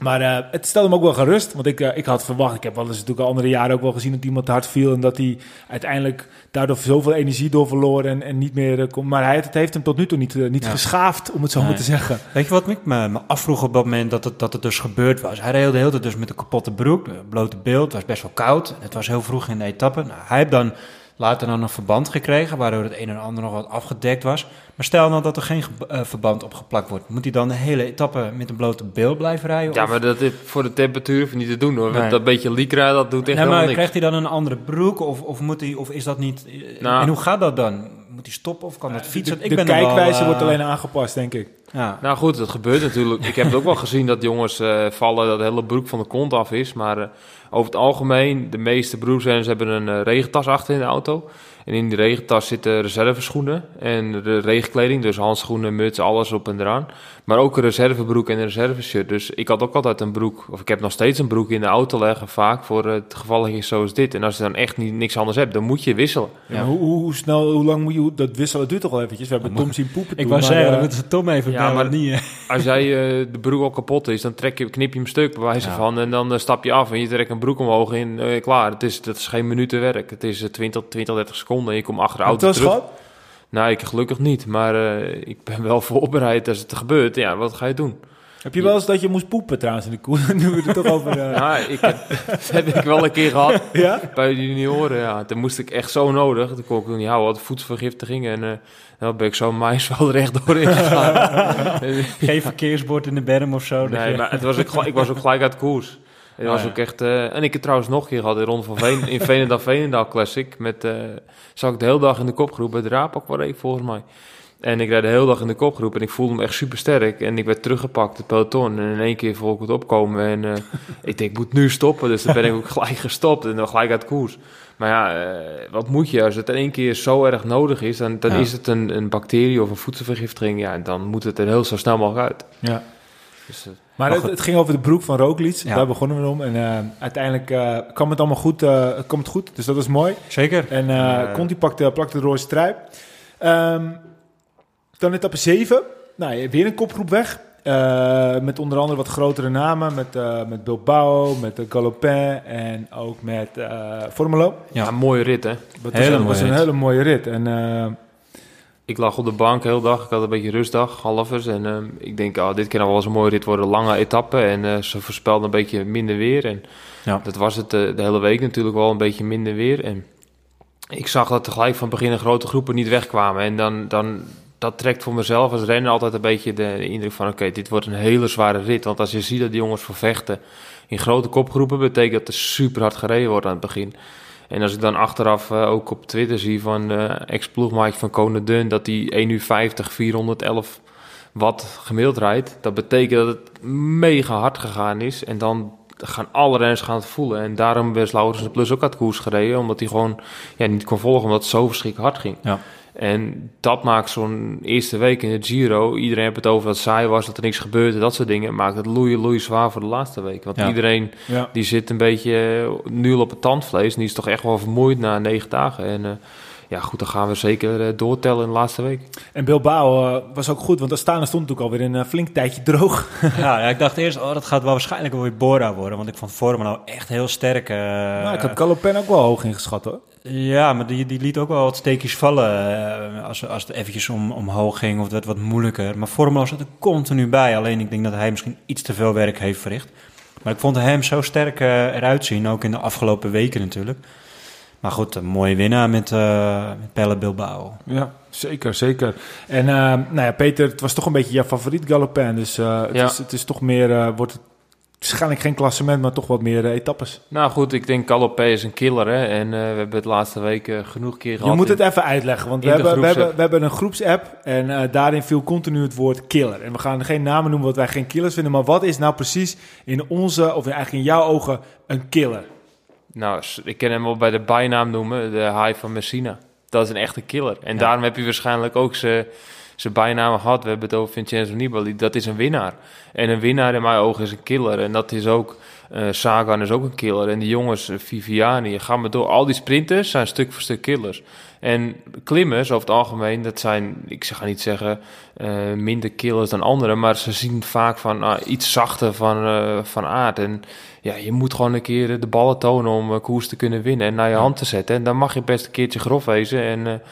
Maar eh, het stelde me ook wel gerust. Want ik, eh, ik had verwacht, ik heb wel eens natuurlijk al andere jaren ook wel gezien dat iemand te hard viel. En dat hij uiteindelijk daardoor zoveel energie door verloor en, en niet meer eh, kon. Maar hij, het heeft hem tot nu toe niet, niet Ja. geschaafd, om het zo Nee. maar te zeggen. Weet je wat ik me, me afvroeg op dat moment dat het, dat het dus gebeurd was? Hij reed de hele tijd dus met een kapotte broek, een blote beeld, het was best wel koud. Het was heel vroeg in de etappe. Nou, hij heeft dan later dan een verband gekregen, waardoor het een en ander nog wat afgedekt was. Maar stel nou dat er geen ge- eh, verband opgeplakt wordt. Moet hij dan de hele etappe met een blote beeld blijven rijden? Ja, of- maar dat is voor de temperatuur hoef je niet te doen hoor. Nee. Dat beetje lycra, dat doet echt Nee, helemaal maar niks. krijgt hij dan een andere broek of, of, moet hij, of is dat niet... eh, Nou. en hoe gaat dat dan? Moet hij stoppen of kan dat fietsen? De, Ik ben kijkwijze eh, wordt alleen aangepast, denk ik. Ja. Nou goed, dat gebeurt natuurlijk. Ik heb het ook wel gezien dat jongens eh, vallen dat de hele broek van de kont af is. Maar eh, over het algemeen, de meeste broeksrenners hebben een regentas achter in de auto. En in die regentas zitten reserveschoenen en de regenkleding. Dus handschoenen, muts, alles op en eraan. Maar ook een reservebroek en een reserveshirt. Dus ik had ook altijd een broek, of ik heb nog steeds een broek in de auto leggen. Vaak voor het gevallig zoals dit. En als je dan echt niet, niks anders hebt, dan moet je wisselen. Ja. hoe, hoe, hoe snel, hoe lang moet je... Dat wisselen duurt toch wel eventjes. We hebben Tom zien poepen Ik toen, wou maar, zeggen, eh, dan moeten Tom even ja, bellen, maar- niet... eh. Als jij eh, de broek al kapot is, dan trek je, knip je hem stuk bij wijze Ja. van. En dan stap je af en je trekt een broek omhoog en eh, klaar. Het is, dat is geen minuten werk. Het is eh, 20, 20, 30 seconden en je komt achter de auto terug. gehad? Nou, ik gelukkig niet. Maar eh, ik ben wel voorbereid als het gebeurt. Ja, wat ga je doen? Heb je wel eens dat je moest poepen trouwens in de koer? nu we het toch over... eh, Ja, ik heb, dat heb ik wel een keer gehad ja? bij de junioren. Ja. Toen moest ik echt zo nodig. Toen kon ik niet houden. Had voedselvergiftiging en eh dan ben ik zo wel recht doorheen gegaan. Geen verkeersbord in de berm of zo. Nee, je- maar het was ook, gel- ik was ook gelijk uit koers. Het Oh, was ja. ook echt... eh, en ik heb trouwens nog een keer gehad in Ronde van Veen, in Veenendaal Veenendaal Classic. Met, eh zat ik de hele dag in de kopgroep bij de Rapak waar ik volgens mij. En ik rijd de hele dag in de kopgroep en ik voelde me echt super sterk. En ik werd teruggepakt, het peloton. En in één keer voel ik het opkomen. En eh, ik denk, ik moet nu stoppen. Dus dan ben ik ook gelijk gestopt en dan gelijk uit koers. Maar ja, wat moet je? Als het in één keer zo erg nodig is, dan, dan Ja. is het een, een bacterie of een voedselvergiftiging. Ja, en dan moet het er heel zo snel mogelijk uit. Ja. Dus, eh, Maar het, het ging over de broek van Roglic. Ja. Daar begonnen we om. En eh, uiteindelijk eh, kwam het allemaal goed, kwam het goed. Dus dat is mooi. Zeker. En. Conti pakte, plakte de roze trui. Ehm, dan etappe 7. nou, weer een kopgroep weg. Met onder andere wat grotere namen. Met, met Bilbao, met Galopin en ook met Formelo. Ja, een mooie rit hè. Dat was, een, was een hele mooie rit. En, ik lag op de bank heel dag. Ik had een beetje rustdag, halvers. En uh, ik denk, oh, dit kan wel eens een mooie rit worden. Lange etappe. En uh, ze voorspelden een beetje minder weer. En ja. dat was het uh, de hele week natuurlijk wel een beetje minder weer. En ik zag dat tegelijk van begin grote groepen niet wegkwamen. En dan, dan dat trekt voor mezelf als renner altijd een beetje de, de indruk van... oké, dit wordt een hele zware rit. Want als je ziet dat die jongens vervechten in grote kopgroepen... betekent dat er super hard gereden wordt aan het begin. En als ik dan achteraf uh, ook op Twitter zie van uh, ex-ploegmaatje van Kone Dun... dat hij 1 uur 50, 411 watt gemiddeld rijdt... dat betekent dat het mega hard gegaan is. En dan gaan alle renners gaan het voelen. En daarom werd Laurens de Plus ook uit koers gereden... omdat hij gewoon ja, niet kon volgen omdat het zo verschrikkelijk hard ging. Ja. En dat maakt zo'n eerste week in het Giro. Iedereen heeft het over dat saai was, dat er niks gebeurde, dat soort dingen. Maakt het loeien, loeien zwaar voor de laatste week. Want iedereen die zit een beetje nu op het tandvlees. En die is toch echt wel vermoeid na negen dagen. En uh, ja, goed, dan gaan we zeker uh, doortellen in de laatste week. En Bilbao uh, was ook goed, want Astana stond natuurlijk alweer een flink tijdje droog. ja, ja, ik dacht eerst, oh, dat gaat wel waarschijnlijk wel weer Bora worden. Want ik vond Vormen nou echt heel sterk. nou, ik had Calopen ook wel hoog ingeschat hoor. Ja, maar die, die liet ook wel wat steekjes vallen uh, als, als het eventjes om, omhoog ging of het werd wat moeilijker. Maar Formelo zat er continu bij. Alleen ik denk dat hij misschien iets te veel werk heeft verricht. Maar ik vond hem zo sterk uh, eruit zien, ook in de afgelopen weken natuurlijk. Maar goed, een mooie winnaar met, uh, met Pelle Bilbao. Ja, zeker, zeker. En nou ja, Peter, het was toch een beetje jouw favoriet Galopin. Dus het, ja. is, het is toch meer, wordt het waarschijnlijk geen klassement, maar toch wat meer uh, etappes. Nou goed, ik denk Calopé is een killer. Hè? En uh, we hebben het laatste week uh, genoeg keer gehad. Je moet het even uitleggen, want we hebben, we, hebben, we hebben een groepsapp en daarin viel continu het woord killer. En we gaan geen namen noemen wat wij geen killers vinden, maar wat is nou precies in onze, of eigenlijk in jouw ogen, een killer? Nou, ik ken hem wel bij de bijnaam noemen, de High van Messina. Dat is een echte killer. En daarom heb je waarschijnlijk ook ze zijn bijnaam had. We hebben het over Vincenzo Nibali. Dat is een winnaar. En een winnaar in mijn ogen is een killer. En dat is ook... Uh, Sagan is ook een killer. En die jongens, uh, Viviani, gaan maar door. Al die sprinters zijn stuk voor stuk killers. En klimmers, over het algemeen, dat zijn, ik ga niet zeggen uh, minder killers dan anderen, maar ze zien vaak van uh, iets zachter van, uh, van aard. En ja, je moet gewoon een keer de ballen tonen om koers te kunnen winnen en naar je hand te zetten. En dan mag je best een keertje grof wezen. En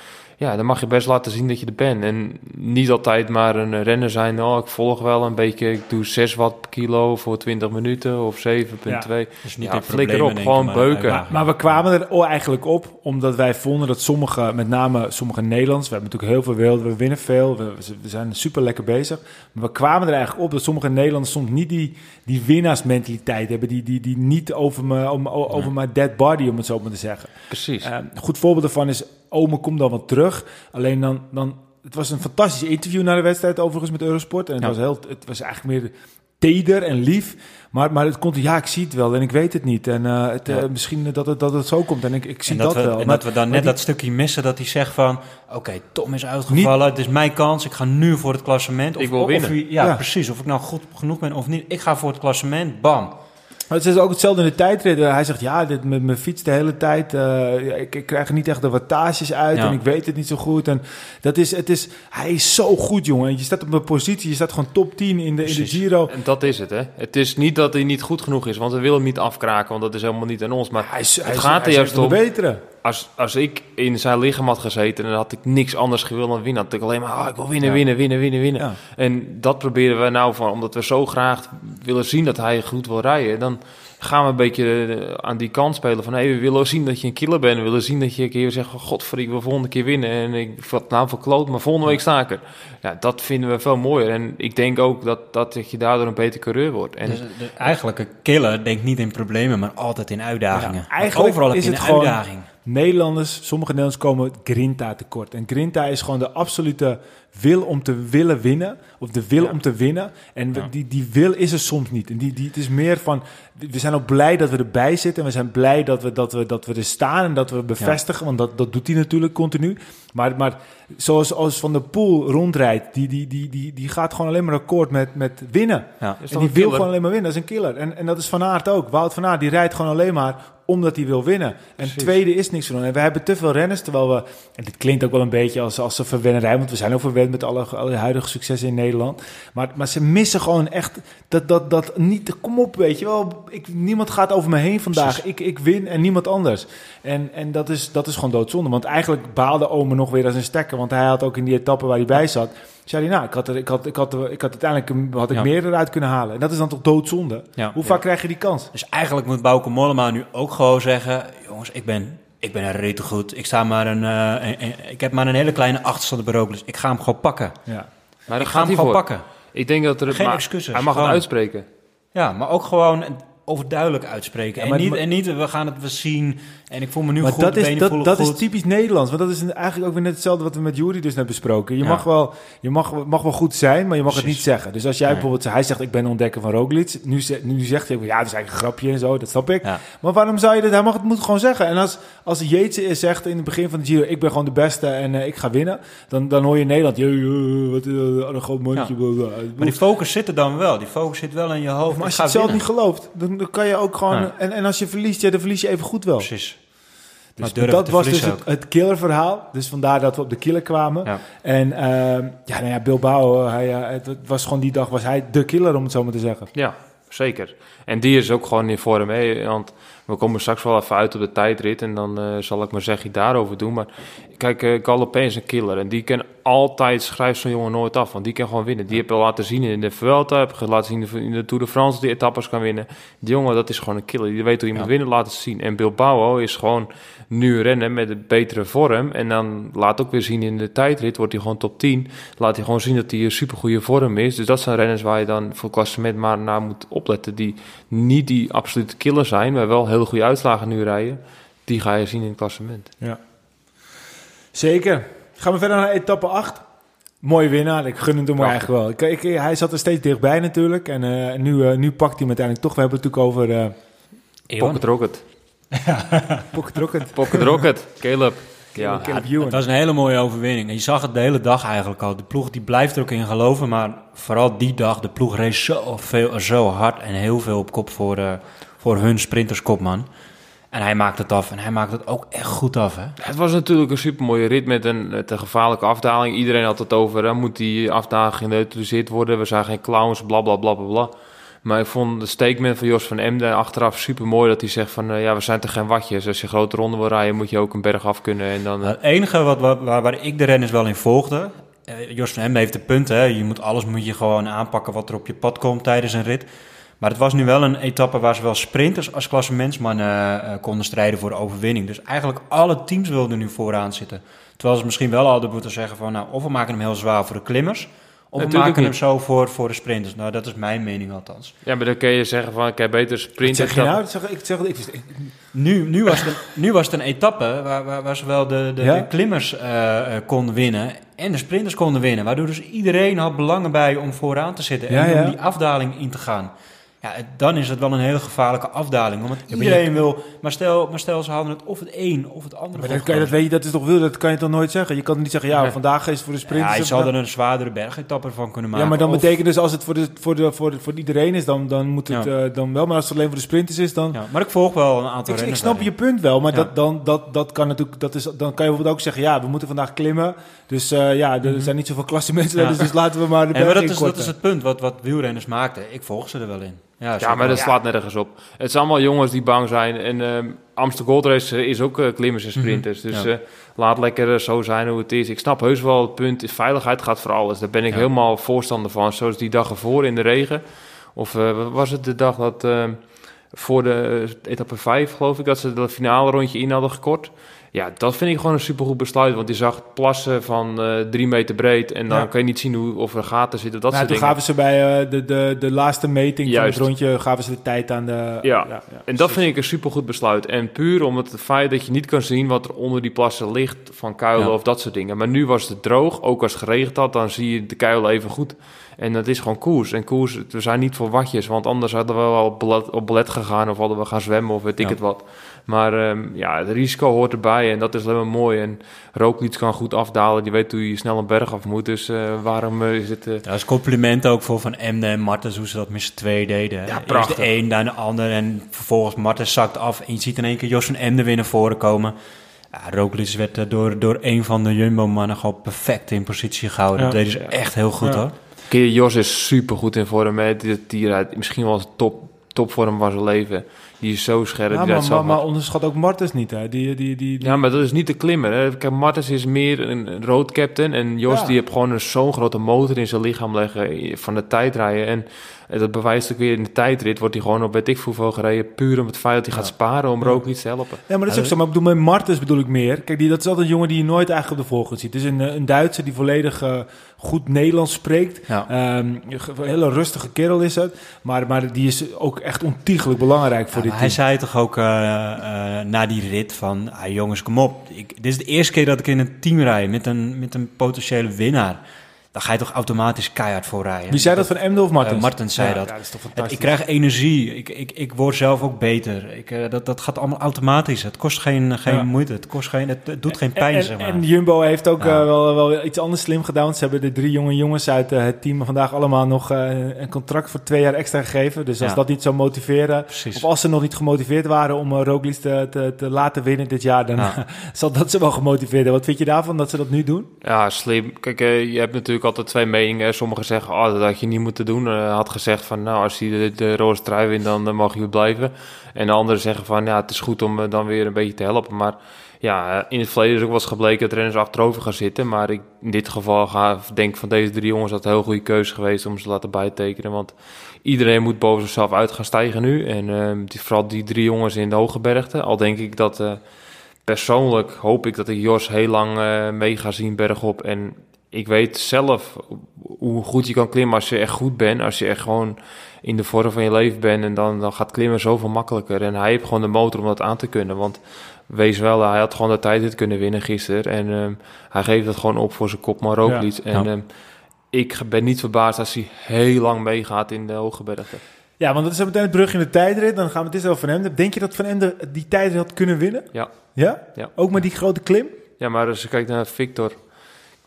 ja, dan mag je best laten zien dat je er bent. En niet altijd maar een renner zijn. Oh, ik volg wel een beetje. Ik doe 6 watt per kilo voor 20 minuten of 7,2. Ja, dus niet ja, flikker op, gewoon beuken. Maar, we kwamen er eigenlijk op omdat wij vonden dat sommige, met name sommige Nederlands, we hebben natuurlijk heel veel wereld, we winnen veel, we, we, zijn super lekker bezig. Maar we kwamen er eigenlijk op dat sommige Nederlanders soms niet die, die winnaarsmentaliteit hebben, die, die, die niet over, me, over mijn dead body, om het zo maar te zeggen. Precies. Uh, een goed voorbeeld daarvan is Ome komt dan wat terug. Alleen dan, dan, het was een fantastisch interview na de wedstrijd overigens met Eurosport. En het, was, heel, het was eigenlijk meer teder en lief. Maar, maar het komt, ja, ik zie het wel en ik weet het niet. En uh, het, uh, misschien dat het, dat het zo komt en ik, ik zie dat, dat, wel. En maar, dat we dan net dat stukje missen dat hij zegt van... Oké, Tom is uitgevallen, niet, het is mijn kans, ik ga nu voor het klassement. Of, ik wil winnen. Of, ja, ja, precies. Of ik nou goed genoeg ben of niet. Ik ga voor het klassement, bam. Maar het is ook hetzelfde in de tijdrit. Hij zegt, ja, dit met mijn fiets de hele tijd, uh, ik, ik, krijg er niet echt de wattages uit en ik weet het niet zo goed. En dat is, het is, hij is zo goed, jongen. Je staat op een positie, je staat gewoon top 10 in de, in de Giro. En dat is het, hè. Het is niet dat hij niet goed genoeg is, want we willen hem niet afkraken, want dat is helemaal niet aan ons. Maar hij is, het hij gaat er juist om... betere als, als ik in zijn lichaam had gezeten en had ik niks anders gewild dan winnen, had ik alleen maar, ah, ik wil winnen, winnen, winnen, winnen, winnen. En dat proberen we nou van, omdat we zo graag willen zien dat hij goed wil rijden, dan gaan we een beetje eh, aan die kant spelen van, hé, hey, we willen zien dat je een killer bent, we willen zien dat je een keer zegt, godver, ik wil volgende keer winnen en ik wat nou verkloot, maar volgende week sta ik er. Ja, dat vinden we veel mooier en ik denk ook dat, dat je daardoor een beter coureur wordt. En dus de eigenlijke killer denkt niet in problemen, maar altijd in uitdagingen. eigenlijk Overal is het een uitdaging. Nederlanders, sommige Nederlanders komen Grinta tekort. En Grinta is gewoon de absolute wil om te willen winnen. Of de wil om te winnen. En die, die wil is er soms niet. En die, die, het is meer van, we zijn ook blij dat we erbij zitten. En we zijn blij dat we, dat we, dat we er staan en dat we bevestigen. Want dat, dat doet hij natuurlijk continu. Maar, maar zoals als Van der Poel rondrijdt, die, die, die, die, die gaat gewoon alleen maar akkoord met, met winnen. En die wil gewoon alleen maar winnen. Dat is een killer. En, en dat is Van Aert ook. Wout van Aert, die rijdt gewoon alleen maar omdat hij wil winnen. En tweede is niks van En we hebben te veel renners, terwijl we... En dit klinkt ook wel een beetje als, als een verwennerij, want we zijn ook met alle, alle huidige successen in Nederland. Maar, maar ze missen gewoon echt dat, dat, dat niet... Kom op, weet je wel. Ik, niemand gaat over me heen vandaag. Ik, ik win en niemand anders. En, en dat, is, dat is gewoon doodzonde. Want eigenlijk baalde Ome nog weer als een stekker. Want hij had ook in die etappe waar hij bij zat zei hij, nou, ik had, er, ik had, ik had, ik had uiteindelijk had ik Ja. meer eruit kunnen halen. En dat is dan toch doodzonde? Ja. Hoe Ja. vaak krijg je die kans? Dus eigenlijk moet Bauke Mollema nu ook gewoon zeggen... jongens, ik ben, ik ben er rete goed. Ik, sta maar een, eh, een- een- ik heb maar een hele kleine achterstand op Roglic. Ik ga hem gewoon pakken. Ja. Maar ik ga hem gewoon voor. pakken. Ik denk dat er... Geen maar excuses, Hij mag het gewoon. uitspreken. Ja, maar ook gewoon overduidelijk uitspreken. Ja, maar- en, niet, maar- en niet, we gaan het we zien en ik voel me nu Maar goed, dat, is, dat, dat is typisch Nederlands. Want dat is eigenlijk ook weer net hetzelfde wat we met Jury dus net besproken. Je, Ja. mag, wel, je mag, mag wel goed zijn, maar je mag het niet zeggen. Dus als jij Nee. bijvoorbeeld, hij zegt ik ben ontdekker van Roglic. Nu, nu zegt hij, ja dat is eigenlijk een grapje en zo, dat snap ik. Ja. Maar waarom zou je dat? Hij mag het moet gewoon zeggen. En als, als Jeetse zegt in het begin van de Giro, ik ben gewoon de beste en eh, ik ga winnen. Dan, dan hoor je in Nederland, "Ja, ja, wat eh, een groot mondje. Ja. bla, bla." Maar die focus zit er dan wel. Die focus zit wel in je hoofd. Maar als je het zelf winnen. niet gelooft, dan, dan kan je ook gewoon... Ja. En, en als je verliest, ja, dan verlies je even goed wel. Precies. Dus Maar durven dat was dus het, het killerverhaal. Dus vandaar dat we op de killer kwamen. Ja. En ehm, ja, nou ja, Bilbao, eh, hij, eh, het, het was gewoon die dag was hij de killer, om het zo maar te zeggen. Ja, zeker. En die is ook gewoon in vorm. Hè? Want we komen straks wel even uit op de tijdrit. En dan eh, zal ik mijn zegje daarover doen. Maar kijk, eh Galopin is een killer. En die kan altijd, schrijft zo'n jongen nooit af. Want die kan gewoon winnen. Die heb je al laten zien in de Vuelta. Heb je laten zien in de Tour de France. Die etappes kan winnen. Die jongen, dat is gewoon een killer. Die weet hoe je Ja. moet winnen, laten zien. En Bilbao is gewoon nu rennen met een betere vorm. En dan laat ook weer zien in de tijdrit. Wordt hij gewoon top 10. Laat hij gewoon zien dat hij een supergoeie vorm is. Dus dat zijn renners waar je dan voor klassement maar naar moet opletten. Die niet die absolute killer zijn, maar wel hele goede uitslagen nu rijden. Die ga je zien in het klassement. Zeker. Gaan we verder naar etappe 8. Mooie winnaar, ik gun het hem Prachtig. eigenlijk wel. Ik, ik, hij zat er steeds dichtbij natuurlijk. En eh, nu, eh, nu pakt hij hem uiteindelijk toch. We hebben het natuurlijk over eh Ewan. Pocket Rocket. Pocket Rocket. Pocket Rocket. Caleb. Ja. Caleb Ja, het was een hele mooie overwinning. En je zag het de hele dag eigenlijk al. De ploeg die blijft er ook in geloven. Maar vooral die dag, de ploeg race zo, veel, zo hard en heel veel op kop voor, eh, voor hun sprinterskopman. En hij maakt het af. En hij maakt het ook echt goed af, hè? Het was natuurlijk een supermooie rit met een, met een gevaarlijke afdaling. Iedereen had het over, hè, moet die afdaling geneutraliseerd worden? We zijn geen clowns, bla bla bla bla bla. Maar ik vond de statement van Jos van Emden achteraf super mooi. Dat hij zegt van, eh, ja, we zijn toch geen watjes. Als je grote ronde wil rijden, moet je ook een berg af kunnen. En dan, eh, Het enige wat, waar, waar ik de renners wel in volgde... eh, Jos van Hemden heeft de punt, hè. Je moet, alles moet je gewoon aanpakken wat er op je pad komt tijdens een rit. Maar het was nu wel een etappe waar zowel sprinters als klassementsmannen eh, eh, konden strijden voor de overwinning. Dus eigenlijk alle teams wilden nu vooraan zitten. Terwijl ze misschien wel hadden moeten zeggen van... Nou, of we maken hem heel zwaar voor de klimmers... Of we Natuurlijk maken hem niet. zo voor, voor de sprinters. Nou, dat is mijn mening althans. ja, maar dan kun je zeggen van, ik heb beter Wat sprint. zeg je nou? Ik zeg, ik zeg, ik, ik, Nu, nu, was, het een, nu was het een etappe waar, waar, waar zowel de, de, Ja? de klimmers eh, eh, konden winnen en de sprinters konden winnen. Waardoor dus iedereen had belangen bij om vooraan te zitten Ja, en ja. om die afdaling in te gaan. Ja, het- dan is het wel een hele gevaarlijke afdaling. Maar iedereen wil... Maar stel, maar stel, ze hadden het of het een of het andere maar dat, kan je, dat, weet je, dat is toch wil, dat kan je toch nooit zeggen? Je kan niet zeggen, ja, Nee. vandaag is het voor de sprinters. Ja, je zal vandaag- er een zwaardere bergetappe van kunnen maken. Ja, maar dan Of- betekent dus als het voor, de, voor, de, voor, de, voor iedereen is, dan, dan moet het Ja. eh, dan wel. Maar als het alleen voor de sprinters is, dan... Ja, maar ik volg wel een aantal Ik, ik snap je punt wel, maar dat, dan, dat, dat kan natuurlijk, dat is, dan kan je bijvoorbeeld ook zeggen, ja, we moeten vandaag klimmen. Dus eh, ja, er zijn niet zoveel klasse mensen, Mhm. Ja. dus laten we maar de maar berg dat is, dat is het punt wat, wat wielrenners maakten. Ik volg ze er wel in. Ja, maar dat slaat nergens op. Het zijn allemaal jongens die bang zijn. En ehm Amsterdam Gold Race is ook eh, klimmers en sprinters. Dus Ja. eh, laat lekker eh, zo zijn hoe het is. Ik snap heus wel het punt. is Veiligheid gaat voor alles. Daar ben ik Ja. helemaal voorstander van. Zoals die dag ervoor in de regen. Of eh, was het de dag dat... ehm, voor de eh, etappe 5, geloof ik, dat ze de finale rondje in hadden gekort. Ja, dat vind ik gewoon een supergoed besluit. Want je zag plassen van eh drie meter breed. En dan Ja. kan je niet zien hoe, of er gaten zitten. Dat Nou, soort toen dingen. gaven ze bij eh, de, de, de laatste meting Juist. van het rondje, gaven ze de tijd aan de... Ja. En dat vind ik een supergoed besluit. En puur om het feit dat je niet kan zien wat er onder die plassen ligt van kuilen Ja. of dat soort dingen. Maar nu was het droog, ook als het geregend had, dan zie je de kuilen even goed. En dat is gewoon koers. En koers, we zijn niet voor watjes, want anders hadden we wel op ballet, op ballet gegaan of hadden we gaan zwemmen of weet ik Ja. het wat. Maar ehm, ja, het risico hoort erbij. en dat is alleen maar mooi. En Roglic kan goed afdalen, die weet hoe je snel een berg af moet. Dus uh, waarom uh, is het... Uh... Dat is compliment ook voor Van Emden en Martens, hoe ze dat met z'n twee deden. Ja, prachtig. Eerst de een, dan de ander en vervolgens Martens zakt af. En je ziet in één keer Jos van Emden weer naar voren komen. Ja, Roglic werd door, door een van de Jumbo-mannen gewoon perfect in positie gehouden. Ja. Dat deden ze echt heel goed hoor. Jos is super goed in vorm. Hè. Die, die rijdt misschien wel top, topvorm van zijn leven. Die is zo scherp. Ja, die maar, maar, maar, onderschat ook Martens niet. Hè. Die, die, die, Ja, maar dat is niet de klimmer. Hè. Kijk, Martens is meer een road captain. En Jos Ja. die heeft gewoon zo'n grote motor in zijn lichaam leggen van de tijdrijden. En dat bewijst ook weer in de tijdrit. Wordt hij gewoon op weet ik hoeveel gereden. Puur om het feit dat hij gaat sparen om Roglic te helpen. Ja, maar dat is ook zo. Maar ik bedoel, met Martens bedoel ik meer. Kijk, die, dat is altijd een jongen die je nooit eigenlijk op de voorgrond ziet. Het is een, eh, een Duitser die volledig eh, goed Nederlands spreekt. Ja. Ehm, een hele rustige kerel is het. Maar, maar die is ook echt ontiegelijk belangrijk voor Ja, dit hij team. zei toch ook eh, eh, na die rit van... Ah, jongens, kom op. Ik, dit is de eerste keer dat ik in een team rijd met een, met een potentiële winnaar. Dan ga je toch automatisch keihard voor rijden. Wie zei dat van Emden of Martens? Eh, Martens zei Ja, dat. Ja, dat is toch Het- fantastisch. ik krijg energie. Ik, ik, ik word zelf ook beter. Ik, eh, dat, dat gaat allemaal automatisch. Het kost geen, geen Ja. moeite. Het, kost geen, het, het doet geen pijn, en, zeg maar. en Jumbo heeft ook Ja. eh, wel, wel iets anders slim gedaan. Ze hebben de drie jonge jongens uit het team vandaag allemaal nog een contract voor twee jaar extra gegeven. Dus als Ja. dat niet zou motiveren, Precies. of als ze nog niet gemotiveerd waren om uh, Roglic te, te, te laten winnen dit jaar, dan Ja. zal dat ze wel gemotiveerd hebben. Wat vind je daarvan dat ze dat nu doen? Ja, slim. Kijk, je hebt natuurlijk altijd twee meningen. Sommigen zeggen, oh, dat had je niet moeten doen. Eh, had gezegd van, nou, als hij de, de roze trui wint, dan, mag je blijven. En de anderen zeggen van, ja, het is goed om eh, dan weer een beetje te helpen. Maar ja, eh, in het verleden is ook wel gebleken dat renners achterover gaan zitten. Maar ik, in dit geval ga, denk van deze drie jongens dat een heel goede keuze geweest om ze te laten bijtekenen. Want iedereen moet boven zichzelf uit gaan stijgen nu. En eh, die, vooral die drie jongens in de hoge bergte. Al denk ik dat... persoonlijk hoop ik dat ik Jos heel lang eh, mee ga zien bergop. En ik weet zelf hoe goed je kan klimmen als je echt goed bent. Als je echt gewoon in de vorm van je leven bent. En dan, dan gaat klimmen zoveel makkelijker. En hij heeft gewoon de motor om dat aan te kunnen. Want wees wel, hij had gewoon de tijd dit kunnen winnen gisteren. En ehm, hij geeft het gewoon op voor zijn kop maar ook Ja. niet. En Ja. ehm, ik ben niet verbaasd als hij heel lang meegaat in de hoge bergen. Ja, want dat is meteen het brug in de tijdrit. Dan gaan we het eens over Van Emden. Denk je dat Van Emden die tijdrit had kunnen winnen? Ja. Ja? Ja. Ook met die grote klim? Ja, maar als je kijkt naar Victor,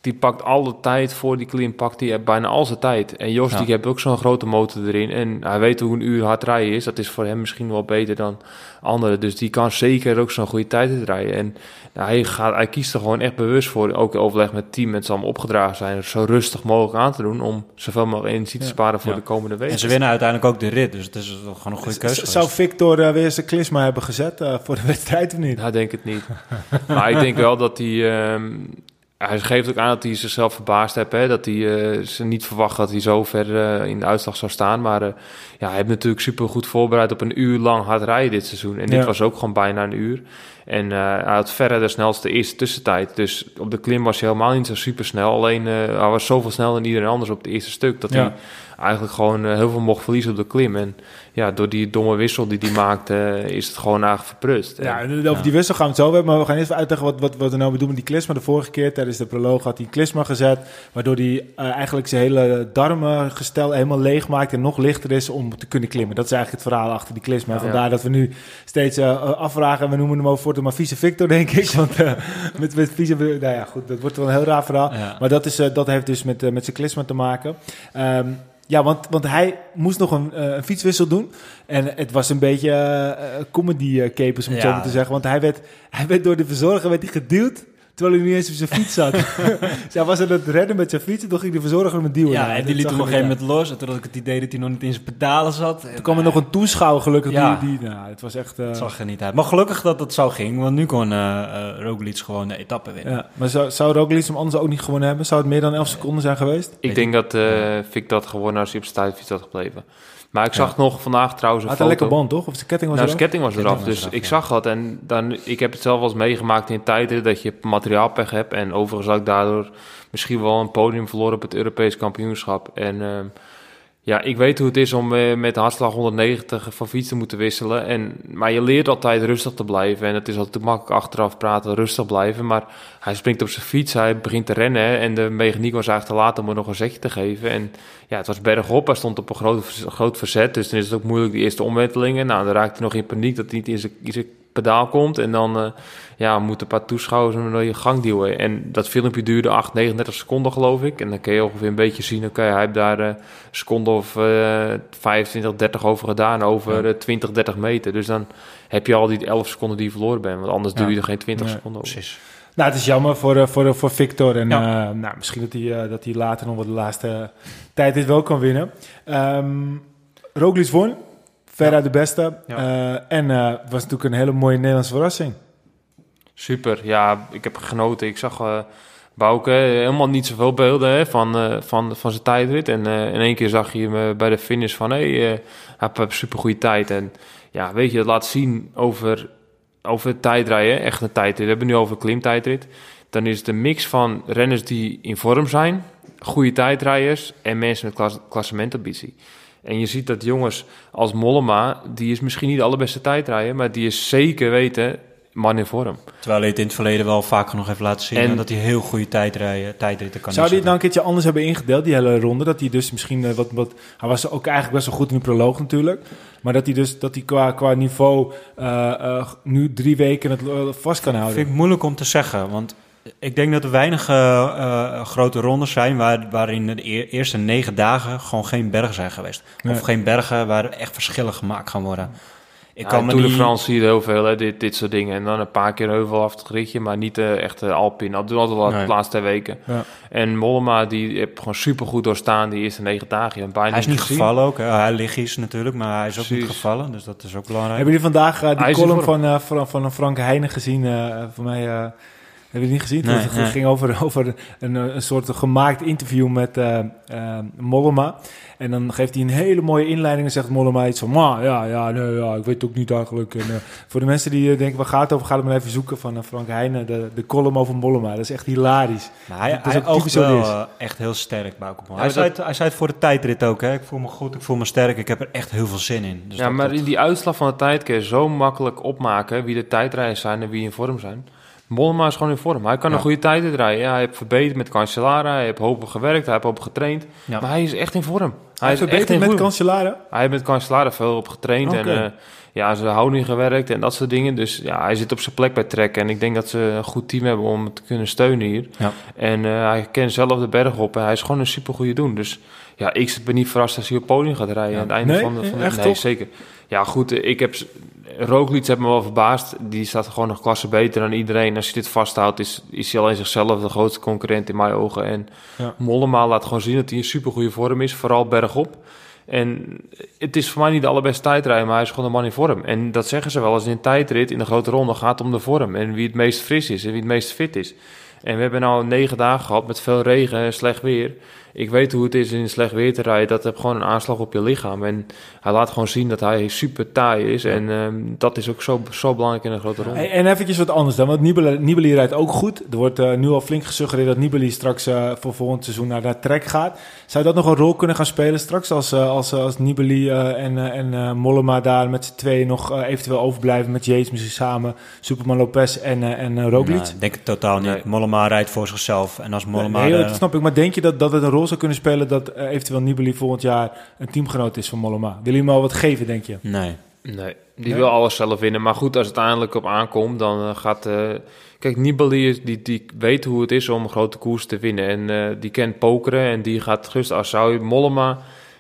die pakt alle tijd voor die klim, pakt hij bijna al zijn tijd. En Jos, Ja. die heeft ook zo'n grote motor erin. En hij weet hoe een uur hard rijden is. Dat is voor hem misschien wel beter dan anderen. Dus die kan zeker ook zo'n goede tijd rijden. En hij, gaat, hij kiest er gewoon echt bewust voor, ook in overleg met het team, met z'n allemaal opgedragen zijn, zo rustig mogelijk aan te doen om zoveel mogelijk energie te Ja. sparen voor Ja. de komende weken. En ze winnen uiteindelijk ook de rit. Dus het is gewoon een goede keuze Zou. Victor eh, weer zijn klisma hebben gezet eh, voor de wedstrijd of niet? Ja, denk het niet. maar ik denk wel dat hij... ehm, hij geeft ook aan dat hij zichzelf verbaasd heeft. Hè? Dat hij eh, ze niet verwacht dat hij zo ver eh, in de uitslag zou staan. Maar eh, ja, hij heeft natuurlijk super goed voorbereid op een uur lang hard rijden dit seizoen. En dit was ook gewoon bijna een uur. En eh, hij had verre de snelste eerste tussentijd. Dus op de klim was hij helemaal niet zo super snel. Alleen eh, hij was zoveel sneller dan iedereen anders op het eerste stuk. Dat Ja. hij eigenlijk gewoon eh, heel veel mocht verliezen op de klim. En ja, door die domme wissel die hij maakte, is het gewoon eigenlijk verprust. Ja, en over die wissel gaan we het zo hebben. Maar we gaan eerst even uitleggen wat, wat, wat we nou bedoelen met die klisma. De vorige keer tijdens de proloog had hij klisma gezet. Waardoor hij eigenlijk zijn hele darmengestel helemaal leeg maakt. En nog lichter is om te kunnen klimmen. Dat is eigenlijk het verhaal achter die klisma. Ja. Vandaar dat we nu steeds afvragen. En we noemen hem over maar vieze Victor, denk ik. Want eh, met, met vieze... Nou ja, goed. Dat wordt wel een heel raar verhaal. Ja. Maar dat, is, eh, dat heeft dus met, eh, met zijn klisma te maken. Ehm, ja, want, want hij moest nog een, een fietswissel doen. En het was een beetje comedy capers, om het Ja. zo maar te zeggen. Want hij werd, hij werd door de verzorger werd hij geduwd, terwijl hij niet eens op zijn fiets zat. dus hij was aan het redden met zijn fiets en toen ging de verzorger hem duwen. Ja, en dat die liet hem op er een gegeven moment los. En toen had ik het idee dat hij nog niet in zijn pedalen zat. Toen kwam er nog een toeschouwer gelukkig. Ja. Die, die, nou, het was echt... eh, Het zag er niet uit. Maar gelukkig dat het zo ging, want nu kon eh eh, Roglic gewoon de etappe winnen. ja. Maar zou, zou Roglic hem anders ook niet gewonnen hebben? Zou het meer dan 11 seconden zijn geweest? Ik denk dat eh Vic dat gewoon als hij op zijn tijdfiets had gebleven. Maar ik zag nog vandaag trouwens een had een foto. lekker band, toch? Of zijn ketting was Nou, eraf? ketting was Ketting eraf, was dus eraf, ik ja. zag dat. En dan, ik heb het zelf wel eens meegemaakt in tijden dat je materiaalpech hebt. En overigens had ik daardoor misschien wel een podium verloren op het Europees kampioenschap. En ehm, ja, ik weet hoe het is om eh, met hartslag 190 van fiets te moeten wisselen. En, maar je leert altijd rustig te blijven. En het is altijd makkelijk achteraf praten, rustig blijven. Maar hij springt op zijn fiets, hij begint te rennen. En de mechaniek was eigenlijk te laat om er nog een zetje te geven. En ja, het was bergop, hij stond op een groot, groot verzet. Dus dan is het ook moeilijk, die eerste omwentelingen. Nou, dan raakte hij nog in paniek dat hij niet in zijn pedaal komt. En dan uh, ja, moeten een paar toeschouwers hem door je gang duwen. En dat filmpje duurde 8, 39 seconden, geloof ik. En dan kun je ongeveer een beetje zien, oké, hij heeft daar een seconde of 25, 30 over gedaan, over 20, 30 meter. Dus dan heb je al die 11 seconden die je verloren bent. Want anders ja. doe je er geen 20 seconden over. Precies. Nou, het is jammer voor, voor, voor Victor. En ja. nou, misschien dat hij, dat hij later nog wat de laatste tijd dit wel kan winnen. Um, Roglic won. Veruit de beste. Uh, en uh, was natuurlijk een hele mooie Nederlandse verrassing. Super, ja, ik heb genoten. Ik zag uh, Bouke helemaal niet zoveel beelden hè, van, van, van zijn tijdrit. En in één keer zag je hem bij de finish van... hé, hey, hij heeft een super goede tijd. En ja, weet je, dat laat zien over, over tijdrijden. Echt een tijdrit. We hebben nu over klimtijdrit. Dan is het een mix van renners die in vorm zijn... goede tijdrijders en mensen met klas klassementambitie. En je ziet dat jongens als Mollema, die is misschien niet de allerbeste tijdrijder, maar die is zeker weten man in vorm. Terwijl hij het in het verleden wel vaker nog heeft laten zien en dat hij heel goede tijdrijden, tijdritten kan Zou hij het nou een keertje anders hebben ingedeeld, die hele ronde? Dat hij dus misschien uh, wat, wat... Hij was ook eigenlijk best wel goed in de proloog natuurlijk. Maar dat hij dus dat hij qua, qua niveau uh, uh, nu drie weken het vast kan houden. Vind ik moeilijk om te zeggen, want ik denk dat er weinig uh, grote rondes zijn waar, waarin de eerste negen dagen gewoon geen bergen zijn geweest. Of geen bergen waar echt verschillen gemaakt gaan worden. Ik kan ja, Tour de France zie je heel veel, hè, dit, dit soort dingen. En dan een paar keer heuvel af het ritje, maar niet uh, echt uh, Alpine. Dat doen altijd wel de laatste twee weken. Ja. En Mollema, die heeft gewoon supergoed doorstaan die eerste negen dagen. Bijna hij is niet gevallen ook. Hè. Hij ligt is natuurlijk, maar hij is ook niet gevallen. Dus dat is ook belangrijk. Hebben jullie vandaag uh, die column van, van, van Frank Heijnen gezien? voor mij heb je niet gezien? Nee, het ging over, over een, een soort gemaakt interview met uh, uh, Mollema. En dan geeft hij een hele mooie inleiding en zegt Mollema iets van... Ma, ja, ja, nee, ja, ik weet het ook niet eigenlijk. En, uh, voor de mensen die denken, waar gaat het over? Ga het maar even zoeken van Frank Heijnen. De, de column over Mollema. Dat is echt hilarisch. Hij, dat is ook wel echt heel sterk, Bauke. Hij, zei het, hij zei het voor de tijdrit ook. Hè. Ik voel me goed, ik voel me sterk. Ik heb er echt heel veel zin in. Dus ja, maar in die uitslag van de tijd kun je zo makkelijk opmaken... wie de tijdrijders zijn en wie in vorm zijn... Mollema is gewoon in vorm. Hij kan een goede tijd. Ja, hij heeft verbeterd met Cancellara. Hij heeft hopen gewerkt. Hij heeft op getraind. Maar hij is echt in vorm. Hij, hij is echt met Cancellara? Hij heeft met Cancellara veel op getraind. En uh, ja, zijn houding gewerkt en dat soort dingen. Dus ja, hij zit op zijn plek bij Trek. En ik denk dat ze een goed team hebben om te kunnen steunen hier. Ja. En uh, hij kent zelf de berg op. En hij is gewoon een supergoeie doen. Dus ja, ik ben niet verrast als hij op podium gaat rijden. Aan het einde nee, van de... Van de nee, zeker. Ja, goed. Ik heb Roglic heeft me wel verbaasd. Die staat gewoon nog klasse beter dan iedereen. Als je dit vasthoudt, is, is hij alleen zichzelf de grootste concurrent in mijn ogen. En ja. Mollema laat gewoon zien dat hij in supergoeie vorm is, vooral bergop. En het is voor mij niet de allerbeste tijdrijder, maar hij is gewoon een man in vorm. En dat zeggen ze wel als in een tijdrit in de grote ronde gaat om de vorm. En wie het meest fris is en wie het meest fit is. En we hebben nu negen dagen gehad met veel regen en slecht weer ik weet hoe het is in slecht weer te rijden. Dat heb gewoon een aanslag op je lichaam. En hij laat gewoon zien dat hij super taai is. En um, dat is ook zo, zo belangrijk in een grote ronde. En eventjes wat anders dan. Want Nibali, Nibali rijdt ook goed. Er wordt uh, nu al flink gesuggereerd dat Nibali straks uh, voor volgend seizoen naar de trek gaat. Zou dat nog een rol kunnen gaan spelen straks? Als, uh, als, als Nibali en, en Mollema daar met z'n tweeën nog eventueel overblijven met Yates misschien samen. Superman Lopez en, en Roglic? Nou, denk ik totaal niet. Nee. Mollema rijdt voor zichzelf. En als Mollema... Nee, dat snap ik. Maar denk je dat, dat het een rol zou kunnen spelen dat uh, eventueel Nibali volgend jaar een teamgenoot is van Mollema? Wil hij hem al wat geven, denk je? Nee. Nee, die wil alles zelf winnen. Maar goed, als het uiteindelijk op aankomt, dan uh, gaat... Uh, kijk, Nibali die, die weet hoe het is om een grote koers te winnen. En die kent pokeren en die gaat gerust als zou je Mollema,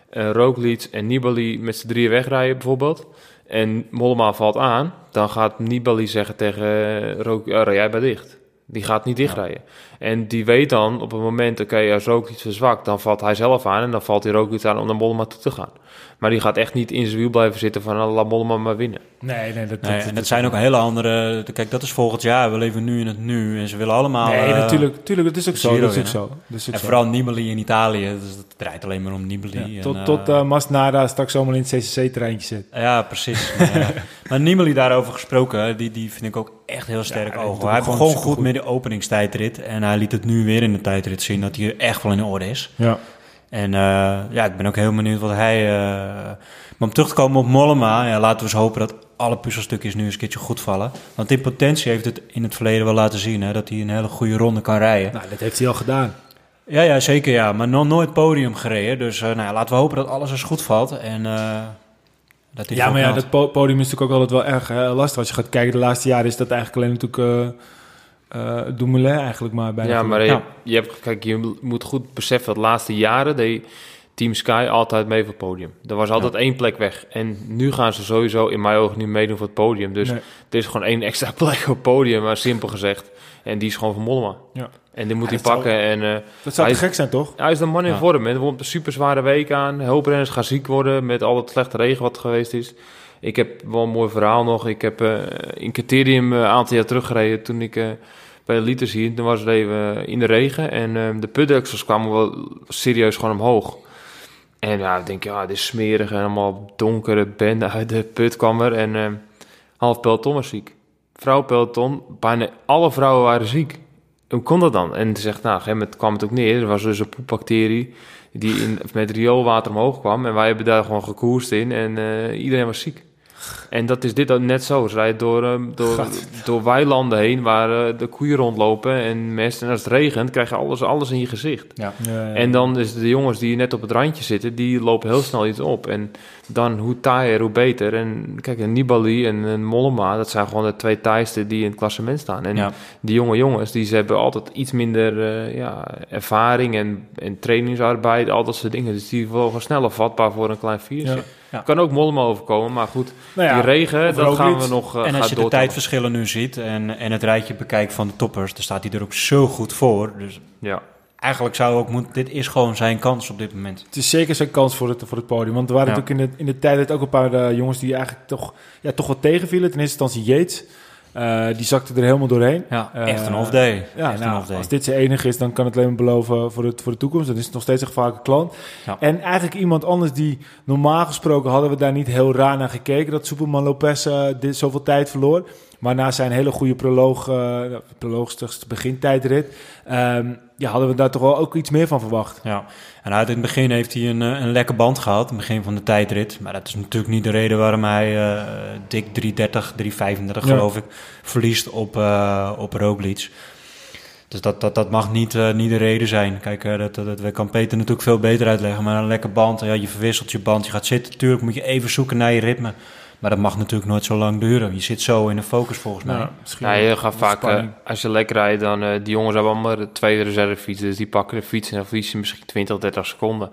Roglic en Nibali met z'n drieën wegrijden bijvoorbeeld... En Mollema valt aan, dan gaat Nibali zeggen tegen Roglic, oh, jij bij dicht. Die gaat niet dichtrijden. En die weet dan op het moment, oké, okay, als ook iets verzwakt, dan valt hij zelf aan en dan valt hij er ook iets aan om naar Mollema toe te gaan. Maar die gaat echt niet in zijn wiel blijven zitten van laat Mollema maar winnen. Nee, nee, dat, nee, dat, en dat, zijn ook hele andere. Kijk, dat is volgend jaar. We leven nu in het nu en ze willen allemaal. Nee, uh, natuurlijk, natuurlijk, dat is ook zo. Dat is ook zo. Dat is ook en zo. vooral Nibali in Italië. Dus dat draait alleen maar om Nibali. Ja, tot en, tot uh, Masnada straks allemaal in het CCC-treintje zit. Ja, precies. maar, maar Nibali daarover gesproken, die, die vind ik ook echt heel sterk ja, ogen. Hij begon goed, goed met de openingstijdrit en hij liet het nu weer in de tijdrit zien dat hij echt wel in orde is. Ja. En uh, ja, ik ben ook heel benieuwd wat hij... Uh, maar om terug te komen op Mollema, ja, laten we eens hopen dat alle puzzelstukjes nu eens een keertje goed vallen. Want in potentie heeft het in het verleden wel laten zien hè, dat hij een hele goede ronde kan rijden. Nou, dat heeft hij al gedaan. Ja, ja zeker ja. Maar nog nooit podium gereden. Dus uh, nou, laten we hopen dat alles eens goed valt. En Dat hij Ja, maar ja, dat po- podium is natuurlijk ook altijd wel erg eh, lastig. Als je gaat kijken, de laatste jaren is dat eigenlijk alleen natuurlijk eh, Dumoulin eigenlijk maar bijna. Ja, maar je, Ja. je, hebt, kijk, je moet goed beseffen dat de laatste jaren deed Team Sky altijd mee voor het podium. Er was altijd één plek weg. En nu gaan ze sowieso in mijn ogen niet meedoen voor het podium. Dus Nee. er is gewoon één extra plek op het podium, maar simpel gezegd. En die is gewoon van Mollema. Ja. En die moet Ja, hij pakken. En eh, Dat zou Hij te gek zijn, toch? hij is de man in vorm. En er komt een super zware week aan. Hulprenners gaan ziek worden met al het slechte regen wat geweest is. Ik heb wel een mooi verhaal nog. Ik heb eh, in criterium een aantal jaar teruggereden toen ik bij de liters hier. Toen was het even in de regen en eh, de putdeksels kwamen wel serieus gewoon omhoog. En ja, ik denk, ja, dit is smerig en allemaal donkere bende uit de put kwam er. En eh, half peloton was ziek. Vrouw peloton, bijna alle vrouwen waren ziek. Hoe kon dat dan? En ze zegt, nou, gegeven moment kwam het ook neer. Er was dus een poepbacterie die in, met rioolwater omhoog kwam. En wij hebben daar gewoon gekoerst in en eh, iedereen was ziek. En dat is dit ook net zo. Ze rijden door, eh, door, door weilanden heen waar eh, de koeien rondlopen en mest. En als het regent, krijg je alles, alles in je gezicht. Ja. Ja, ja. En dan is de jongens die net op het randje zitten, die lopen heel snel iets op. En dan hoe taaier, hoe beter. En kijk, een Nibali en een Mollema, dat zijn gewoon de twee taaiste die in het klassement staan. En Ja. die jonge jongens, die ze hebben altijd iets minder eh, ja, ervaring en, en trainingsarbeid, al dat soort dingen. Dus die worden sneller vatbaar voor een klein virusje. Ja. Kan ook Mollema overkomen, maar goed, Nou ja, die regen, dat gaan we nog uh, en als je de tijdverschillen nu ziet en, en het rijtje bekijkt van de toppers, dan staat hij er ook zo goed voor. Dus Ja. eigenlijk zou ook moeten, dit is gewoon zijn kans op dit moment. Het is zeker zijn kans voor het, voor het podium. Want er waren Ja. natuurlijk in de, in de tijd ook een paar eh, jongens die eigenlijk toch, ja, toch wat tegenvielen. Ten eerste instantie Yates. Eh, die zakte er helemaal doorheen. Ja, Eh, echt een off day. Ja, echt een nou, off day. als dit zijn enige is, dan kan het alleen maar beloven voor, het, voor de toekomst. Dan is het nog steeds een gevaarlijke klant. Ja. En eigenlijk iemand anders die, normaal gesproken hadden we daar niet heel raar naar gekeken. Dat Superman Lopez eh, dit zoveel tijd verloor. Maar na zijn hele goede proloog, eh de begintijdrit, ehm, ja, hadden we daar toch wel ook iets meer van verwacht. Ja, en uit het begin heeft hij een, eh, een lekke band gehad, in het begin van de tijdrit. Maar dat is natuurlijk niet de reden waarom hij eh, dik 330, 335 Ja. geloof ik, verliest op, eh op Roglic. Dus dat, dat, dat mag niet, niet de reden zijn. Kijk, dat, dat, dat kan Peter natuurlijk veel beter uitleggen. Maar een lekke band, ja, je verwisselt je band, je gaat zitten. Tuurlijk moet je even zoeken naar je ritme. Maar dat mag natuurlijk nooit zo lang duren. Je zit zo in de focus volgens mij. Nou, Ja, je gaat vaak, eh, als je lekker rijdt, dan eh, die jongens hebben allemaal de tweede reservefiets. Dus die pakken de fiets en dan verliezen ze misschien 20, 30 seconden.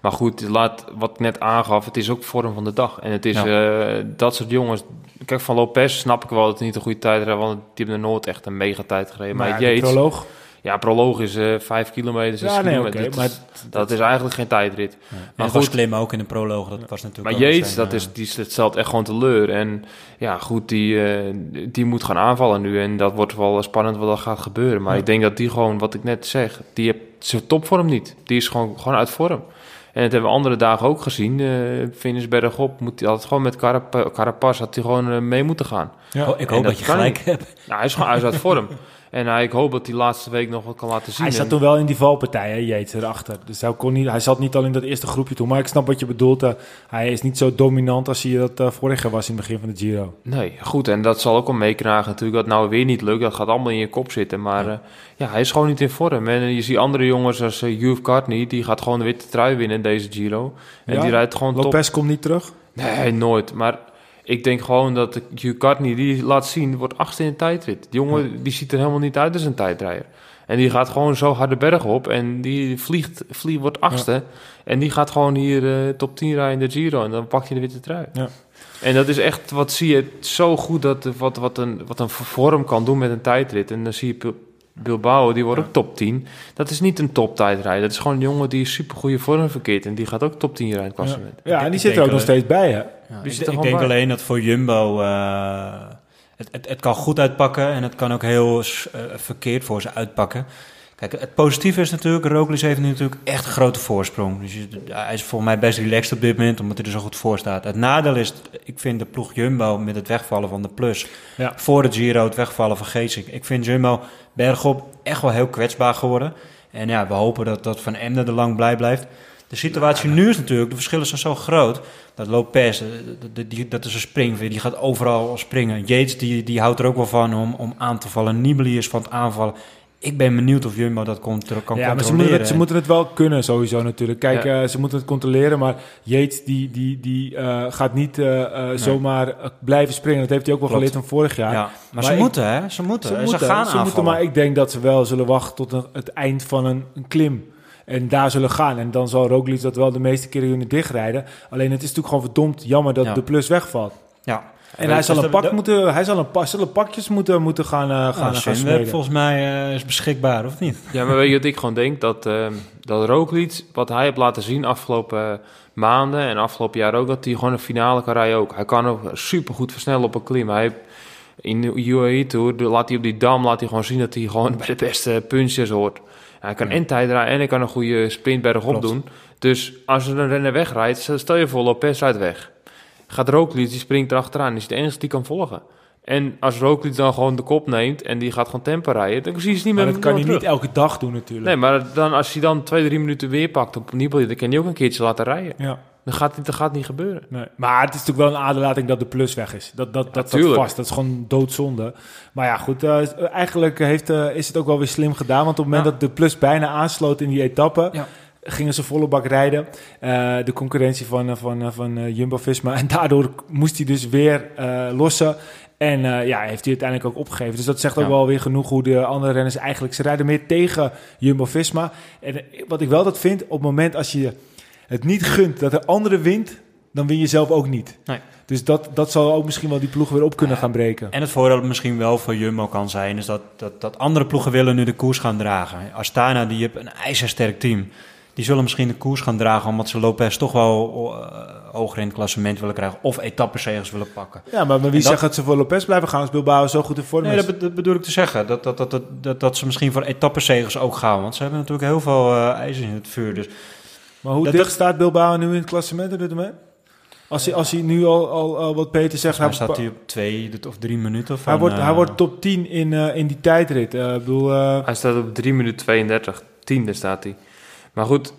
Maar goed, laat, wat ik net aangaf, het is ook vorm van de dag. En het is eh, dat soort jongens. Kijk, van Lopez snap ik wel dat het niet een goede tijd rijdt, want die hebben er nooit echt een megatijd gereden. Maar, Maar ja, de Yates, proloog. Ja, proloog is eh 5 kilometer, 6 Ja, nee, kilometer. oké, dat, maar is, dat is eigenlijk geen tijdrit. En Maar goed. klimmen ook in de proloog. Dat was natuurlijk Maar zijn, dat, eh, is, die, dat stelt echt gewoon teleur. En ja, goed, die, eh, die moet gaan aanvallen nu. En dat wordt wel spannend wat er gaat gebeuren. Maar Ja. ik denk dat die gewoon, wat ik net zeg, die heeft zijn topvorm niet. Die is gewoon, gewoon uit vorm. En dat hebben we andere dagen ook gezien. Uh, finish bergop, moet hij altijd gewoon met Carap Carapaz had hij gewoon mee moeten gaan. Ja. Oh, ik En hoop dat dat je gelijk hebt. Nou, hij is gewoon uit vorm. En hij, ik hoop dat hij laatste week nog wat kan laten zien. Hij zat En- toen wel in die valpartij, hè, Yates, erachter. Dus hij, kon niet, hij zat niet al in dat eerste groepje toen. Maar ik snap wat je bedoelt. eh, hij is niet zo dominant als hij dat eh, vorig jaar was in het begin van de Giro. Nee, goed. En dat zal ook wel meekrijgen natuurlijk dat nou weer niet lukt. Dat gaat allemaal in je kop zitten. Maar ja, ja hij is gewoon niet in vorm. En eh, je ziet andere jongens als uh, Cartney. Die gaat gewoon de witte trui winnen in deze Giro. En Ja? die rijdt gewoon top. Lopez komt niet terug. Nee, nooit. Maar ik denk gewoon dat Cartney die laat zien, wordt achtste in de tijdrit. Die jongen die ziet er helemaal niet uit als een tijdrijder. En die gaat gewoon zo harde berg op en die vliegt, vliegt wordt achtste. En die gaat gewoon hier uh, top 10 rijden in de Giro en dan pakt hij de witte trui. Ja. En dat is echt, wat zie je zo goed, dat, wat, wat, een, wat een vorm kan doen met een tijdrit. En dan zie je Bilbao, die wordt Ja. ook top 10. Dat is niet een top tijdrijder. Dat is gewoon een jongen die super goede vorm verkeert. En die gaat ook top 10 rijden in het klassement. Ja, en die Ik zit er ook nog steeds bij, hè? Ja, Die ik denk bij. alleen dat voor Jumbo eh, het, het, het kan goed uitpakken en het kan ook heel eh, verkeerd voor ze uitpakken. Kijk, het positieve is natuurlijk, Roglic heeft nu natuurlijk echt een grote voorsprong. Dus hij is volgens mij best relaxed op dit moment, omdat hij er zo goed voor staat. Het nadeel is, ik vind de ploeg Jumbo met het wegvallen van de plus, Ja. voor de Giro het wegvallen van Geesink. Ik vind Jumbo bergop echt wel heel kwetsbaar geworden. En ja, we hopen dat, dat Van Emden er lang blij blijft. De situatie nu is natuurlijk, de verschillen zijn zo groot. Dat Lopez, die, die- dat is een springveer, die gaat overal springen. Yates, die, die houdt er ook wel van om, om aan te vallen. Nibali is van het aanvallen Ik ben benieuwd of Jumbo dat kan ja, maar ze moeten, het, ze moeten het wel kunnen sowieso natuurlijk. Kijk, Ja. eh, ze moeten het controleren, maar Yates die, die, die eh, gaat niet eh, zomaar blijven springen. Dat heeft hij ook wel Klopt. geleerd van vorig jaar. ja, maar, Maar ze ik- moeten, hè? Ze moeten. Ze, gaan ze moeten, maar ik denk dat ze wel zullen wachten tot een- het eind van een, een klim. En daar zullen gaan. En dan zal Roglic dat wel de meeste keren kunnen dichtrijden. Alleen het is natuurlijk gewoon verdomd jammer dat Ja. de plus wegvalt. Ja. En hij zal, Dus een pak de- moeten, hij zal een pa- zullen pakjes moeten, moeten gaan, eh, gaan, Nou, gaan smeden. volgens mij eh, is beschikbaar, of niet? Ja, maar weet je wat ik gewoon denk? Dat, uh, dat Roglic, wat hij heeft laten zien afgelopen eh, maanden en afgelopen jaar ook, dat hij gewoon een finale kan rijden ook. Hij kan ook supergoed versnellen op een klim. Hij heeft in de UAE Tour, de- laat hij op die dam, laat hij gewoon zien dat hij gewoon bij de beste punches hoort. Hij kan en tijd rijden en hij kan een goede sprintberg op Klopt. doen. Dus als er een renner wegrijdt, stel je voor Lopez rijdt weg. Gaat Roglic, die springt erachteraan, is de enige die kan volgen. En als Roglic dan gewoon de kop neemt en die gaat gewoon tempo rijden, dan zie je ze niet maar meer dat kan hij terug. niet elke dag doen natuurlijk. Nee, maar dan, als hij dan twee, drie minuten weer pakt op Nibali, dan kan hij ook een keertje laten rijden. Ja. Dan gaat het dat gaat niet gebeuren. Nee. Maar het is natuurlijk wel een aderlating dat de plus weg is. Dat, dat, dat staat vast. Dat is gewoon doodzonde. Maar ja, goed. eh, eigenlijk heeft, eh, is het ook wel weer slim gedaan. Want op het moment Ja. dat de plus bijna aansloot in die etappe... Ja. Gingen ze volle bak rijden. Eh, de concurrentie van, eh, van, eh, van Jumbo-Visma. En daardoor moest hij dus weer lossen. En ja, heeft hij uiteindelijk ook opgegeven. Dus dat zegt ook Ja. wel weer genoeg hoe de andere renners eigenlijk... Ze rijden meer tegen Jumbo-Visma. En wat ik wel dat vind, op het moment als je het niet gunt dat de andere wint... dan win je zelf ook niet. Nee. Dus dat, dat zal ook misschien wel die ploeg weer op kunnen Ja. gaan breken. En het voordeel misschien wel voor Jumbo kan zijn, is dat, dat, dat andere ploegen willen nu de koers gaan dragen. Astana, die heeft een ijzersterk team. Die zullen misschien de koers gaan dragen, omdat ze Lopez toch wel eh, hoger in het klassement willen krijgen. Of etappenzegers willen pakken. Ja, maar, maar wie dat- zegt dat ze voor Lopez blijven gaan als Bilbao zo goed in vorm Nee, is? dat, be- dat bedoel ik te zeggen. Dat, dat, dat, dat, dat, dat ze misschien voor etappenzegers ook gaan. Want ze hebben natuurlijk heel veel eh ijzer in het vuur. Dus Maar hoe Dat- dicht staat Bilbao nu in het klassement? Mee? Als hij, als hij nu al, al, al wat Peter zegt, hij hij, staat hij op twee of drie minuten. Van, hij, wordt, hij eh, wordt top 10 in, eh, in die tijdrit. Eh, ik bedoel, Hij staat op 3 minuten 32, tiende staat hij. Maar goed,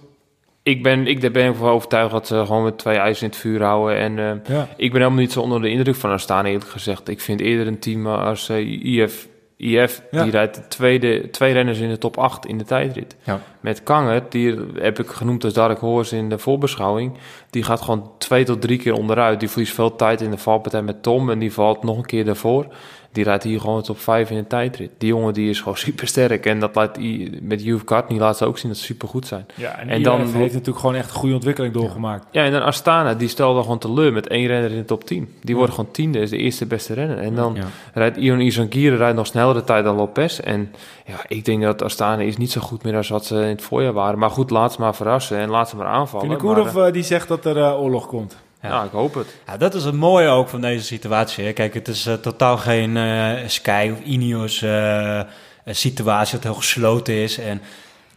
ik ben, ik ben ervan overtuigd dat ze gewoon met twee ijzers in het vuur houden. En eh, ja. ik ben helemaal niet zo onder de indruk van Astana eerlijk gezegd. Ik vind eerder een team als eh, IF, IF Ja. die rijdt de tweede, twee renners in de top 8 in de tijdrit. Ja. Met Kanger, die heb ik genoemd als Dark Horse in de voorbeschouwing. Die gaat gewoon twee tot drie keer onderuit. Die verliest veel tijd in de valpartij met Tom en die valt nog een keer daarvoor. Die rijdt hier gewoon top 5 in de tijdrit. Die jongen die is gewoon super sterk. En dat laat I, met Juve Cartney laat ze ook zien dat ze super goed zijn. ja, en, En IF dan- heeft natuurlijk gewoon echt een goede ontwikkeling doorgemaakt. Ja, en dan Astana, die stelde gewoon teleur met één renner in de top 10. Die wordt gewoon tiende, is de eerste beste renner. En dan Ja. rijdt Ion Izanguirre rijdt nog snellere tijd dan Lopez. En ja, ik denk dat Astana is niet zo goed meer als wat ze in het voorjaar waren. Maar goed, laat ze maar verrassen en laat ze maar aanvallen. Vinokourov Maar, uh, die zegt dat er uh, oorlog komt. Eh, ja. ik hoop het. Ja, dat is het mooie ook van deze situatie. Hè. Kijk, het is uh, totaal geen uh, Sky of Ineos uh, situatie dat heel gesloten is. En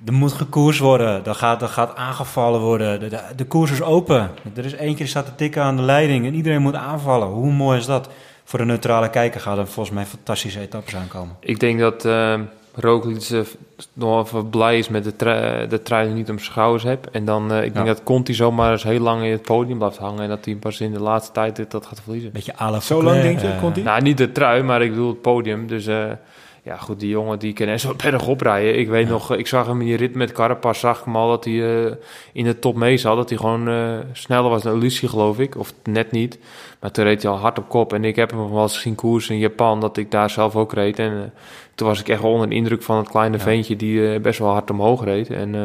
er moet gekoers worden. Er gaat, er gaat aangevallen worden. De, de, de koers is open. Er is één keer staat te tikken aan de leiding en iedereen moet aanvallen. Hoe mooi is dat? Voor de neutrale kijker gaat er volgens mij fantastische etappes aankomen. Ik denk dat Roglic uh, nog even blij is met de, trui, de trui die niet om zijn schouders heb. En dan, uh, ik denk Ja. dat Conti zomaar eens heel lang in het podium blijft hangen. En dat hij pas in de laatste tijd dit, dat gaat verliezen. Beetje à Zo lang denk je, Conti? Nou, niet de trui, maar ik bedoel het podium. Dus uh, ja, goed, die jongen die kan zo berg oprijden. Ik weet ja. nog, ik zag hem in die rit met Carapaz, zag ik hem al dat hij uh, in de top mee zat. Dat hij gewoon uh, sneller was dan Lucie, geloof ik. Of net niet. Maar toen reed hij al hard op kop. En ik heb hem nog wel eens gezien koers in Japan, dat ik daar zelf ook reed. En uh, toen was ik echt wel onder de indruk van het kleine ja. ventje die uh, best wel hard omhoog reed. En uh,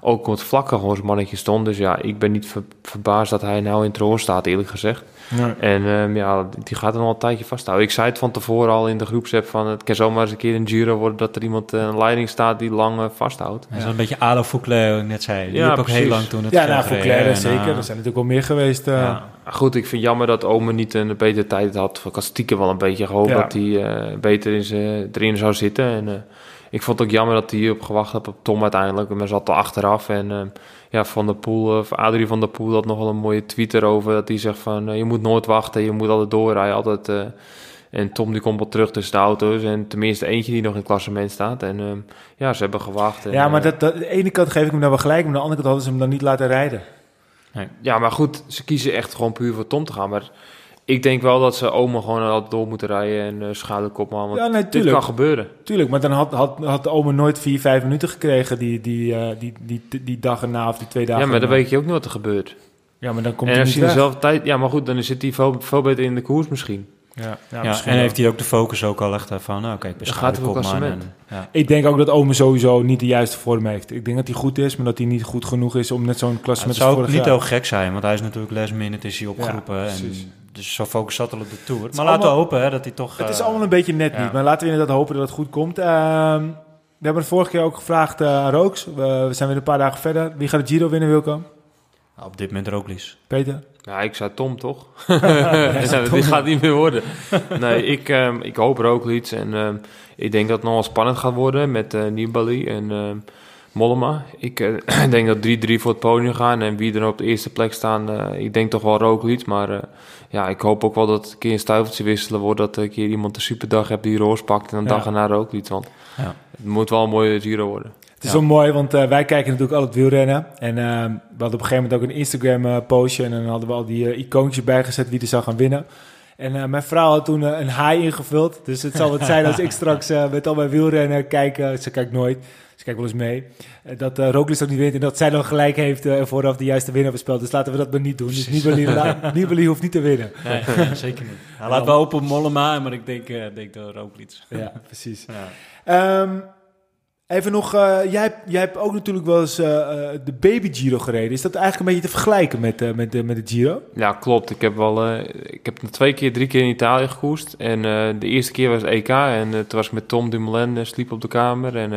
ook op het vlakke gewoon zijn mannetje stond. Dus ja, ik ben niet ver verbaasd dat hij nou in roer staat, eerlijk gezegd. Nee. En um, ja, die gaat er nog een tijdje vasthouden. Ik zei het van tevoren al in de groepsapp van het kan zomaar eens een keer een Giro worden dat er iemand een leiding staat die lang uh, vasthoudt. Dat is een beetje Alo Fouclair, ik net zei. Die ja, heb ook heel lang toen het Ja, nou, Fouclair en, zeker. uh, Er zijn natuurlijk wel meer geweest. Uh, ja. Goed, ik vind jammer dat Omen niet een betere tijd had. Ik had stiekem wel een beetje gehoopt Ja. dat hij uh, beter in zijn, erin zou zitten. En uh, ik vond het ook jammer dat hij op gewacht had op Tom uiteindelijk. Maar zat er achteraf. En uh, ja, Van der Poel, of Adrie van der Poel had nog wel een mooie tweet erover. Dat hij zegt van, je moet nooit wachten, je moet altijd doorrijden. Altijd, en Tom die komt wel terug tussen de auto's. En tenminste eentje die nog in het klassement staat. En uh, ja, ze hebben gewacht. En, ja, maar dat, dat, de ene kant geef ik hem daar wel gelijk. Maar aan de andere kant hadden ze hem dan niet laten rijden. Nee. Ja, maar goed, ze kiezen echt gewoon puur voor Tom te gaan. Maar ik denk wel dat ze Oma gewoon altijd door moeten rijden en uh, schadekopman. Want Ja, nee, dit kan gebeuren. Tuurlijk, maar dan had, had, had de Ome nooit 4, 5 minuten gekregen die, die, eh, die, die, die, die dag erna of die twee dagen ja, maar dan weet je ook niet wat er gebeurt. Ja, maar dan komt en hij niet dezelfde tijd... Ja, maar goed, dan zit hij veel, veel beter in de koers misschien. Ja, ja, en heeft hij ook de focus ook al echt eh, van, nou kijk, Dan gaat. En, ja. Ik denk ook dat Ome sowieso niet de juiste vorm heeft. Ik denk dat hij goed is, maar dat hij niet goed genoeg is om net zo'n het klassement zou als ook vorig niet jaar. ook gek zijn, want hij is natuurlijk last minute is hij opgeroepen. en dus zo focus zat al op de Tour. Maar laten we hopen hè, dat hij toch... Het is eh, allemaal een beetje net ja. niet, maar laten we inderdaad hopen dat het goed komt. Ehm, we hebben het vorige keer ook gevraagd eh, aan Rooks. We, we zijn weer een paar dagen verder. Wie gaat de Giro winnen, Wilco? Nou, op dit moment Roglic. Peter? Ja, ik zei Tom, toch? ja, dit gaat niet meer worden. Nee, ik, ehm, ik hoop er ook iets. En ehm, ik denk dat het nog wel spannend gaat worden met eh Nibali en ehm, Mollema. Ik eh, denk dat 3-3 voor het podium gaan. En wie er op de eerste plek staan, eh, ik denk toch wel Roglic. Maar eh, ja, ik hoop ook wel dat het een keer een stuiveltje wisselen wordt. Dat een keer iemand een superdag hebt die roos pakt en een Ja. dag erna Roglic. Want Ja. het moet wel een mooie Giro worden. Het is wel mooi, want eh, wij kijken natuurlijk al het wielrennen. En ehm, we hadden op een gegeven moment ook een Instagram-postje. en dan hadden we al die eh, icoontjes bijgezet wie er zou gaan winnen. En eh, mijn vrouw had toen eh, een haai ingevuld. Dus het zal wat zijn als ik straks eh, met al mijn wielrennen kijk. eh, ze kijkt nooit. Ze kijkt wel eens mee. eh, dat uh, Roglic ook niet wint. En dat zij dan gelijk heeft eh, en vooraf de juiste winnaar voorspeld. Dus laten we dat maar niet doen. Dus Nibali, Nibali hoeft niet te winnen. Nee, zeker niet. Hij laat wel op op Mollema, maar ik denk, eh denk dat Roglic. Ja, precies. Ja. Ehm, even nog, eh, jij, jij hebt ook natuurlijk wel eens eh, eh, de Baby Giro gereden. Is dat eigenlijk een beetje te vergelijken met, eh, met, de met de Giro? Ja, klopt. Ik heb wel, ik heb twee keer, drie keer in Italië gekoerst. En de eerste keer was EK en toen was ik met Tom Dumoulin, sliep op de kamer. En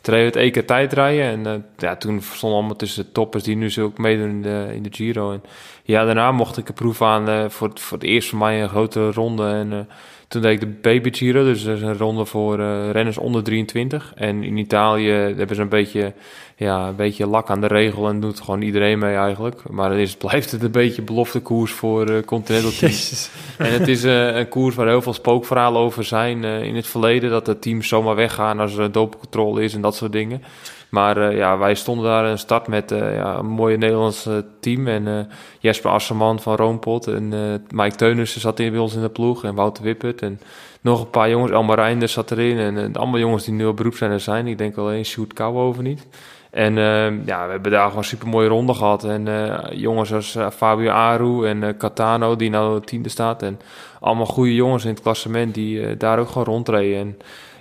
toen reden we het EK tijdrijden. En ja, toen stonden allemaal tussen de toppers die nu zo ook meedoen in de, in de Giro. En ja, daarna mocht ik een proef aan voor, het- voor het eerst voor mij een grote ronde. En toen deed ik de Baby Giro, dus dat is een ronde voor eh, renners onder 23. En in Italië hebben ze een beetje, ja, een beetje lak aan de regel en doet gewoon iedereen mee eigenlijk. Maar dan is, blijft het een beetje belofte koers voor eh Continental Teams. En het is eh, een koers waar heel veel spookverhalen over zijn in het verleden. Dat de teams zomaar weggaan als er een dopencontrole is en dat soort dingen. Maar eh, ja, wij stonden daar een start met eh, ja, een mooie Nederlandse team. En eh, Jesper Asserman van Roompot en Mike Teunissen zat in bij ons in de ploeg. En Wouter Wippert en nog een paar jongens. Elmar Reinders zat erin. En allemaal jongens die nu op beroepsrenner zijn. Ik denk alleen Sjoerd Kouwhoven niet. En eh, ja, we hebben daar gewoon super mooie ronde gehad. En jongens als Fabio Aru en Catano, die nou tiende staat. En allemaal goede jongens in het klassement die daar ook gewoon rondreden. En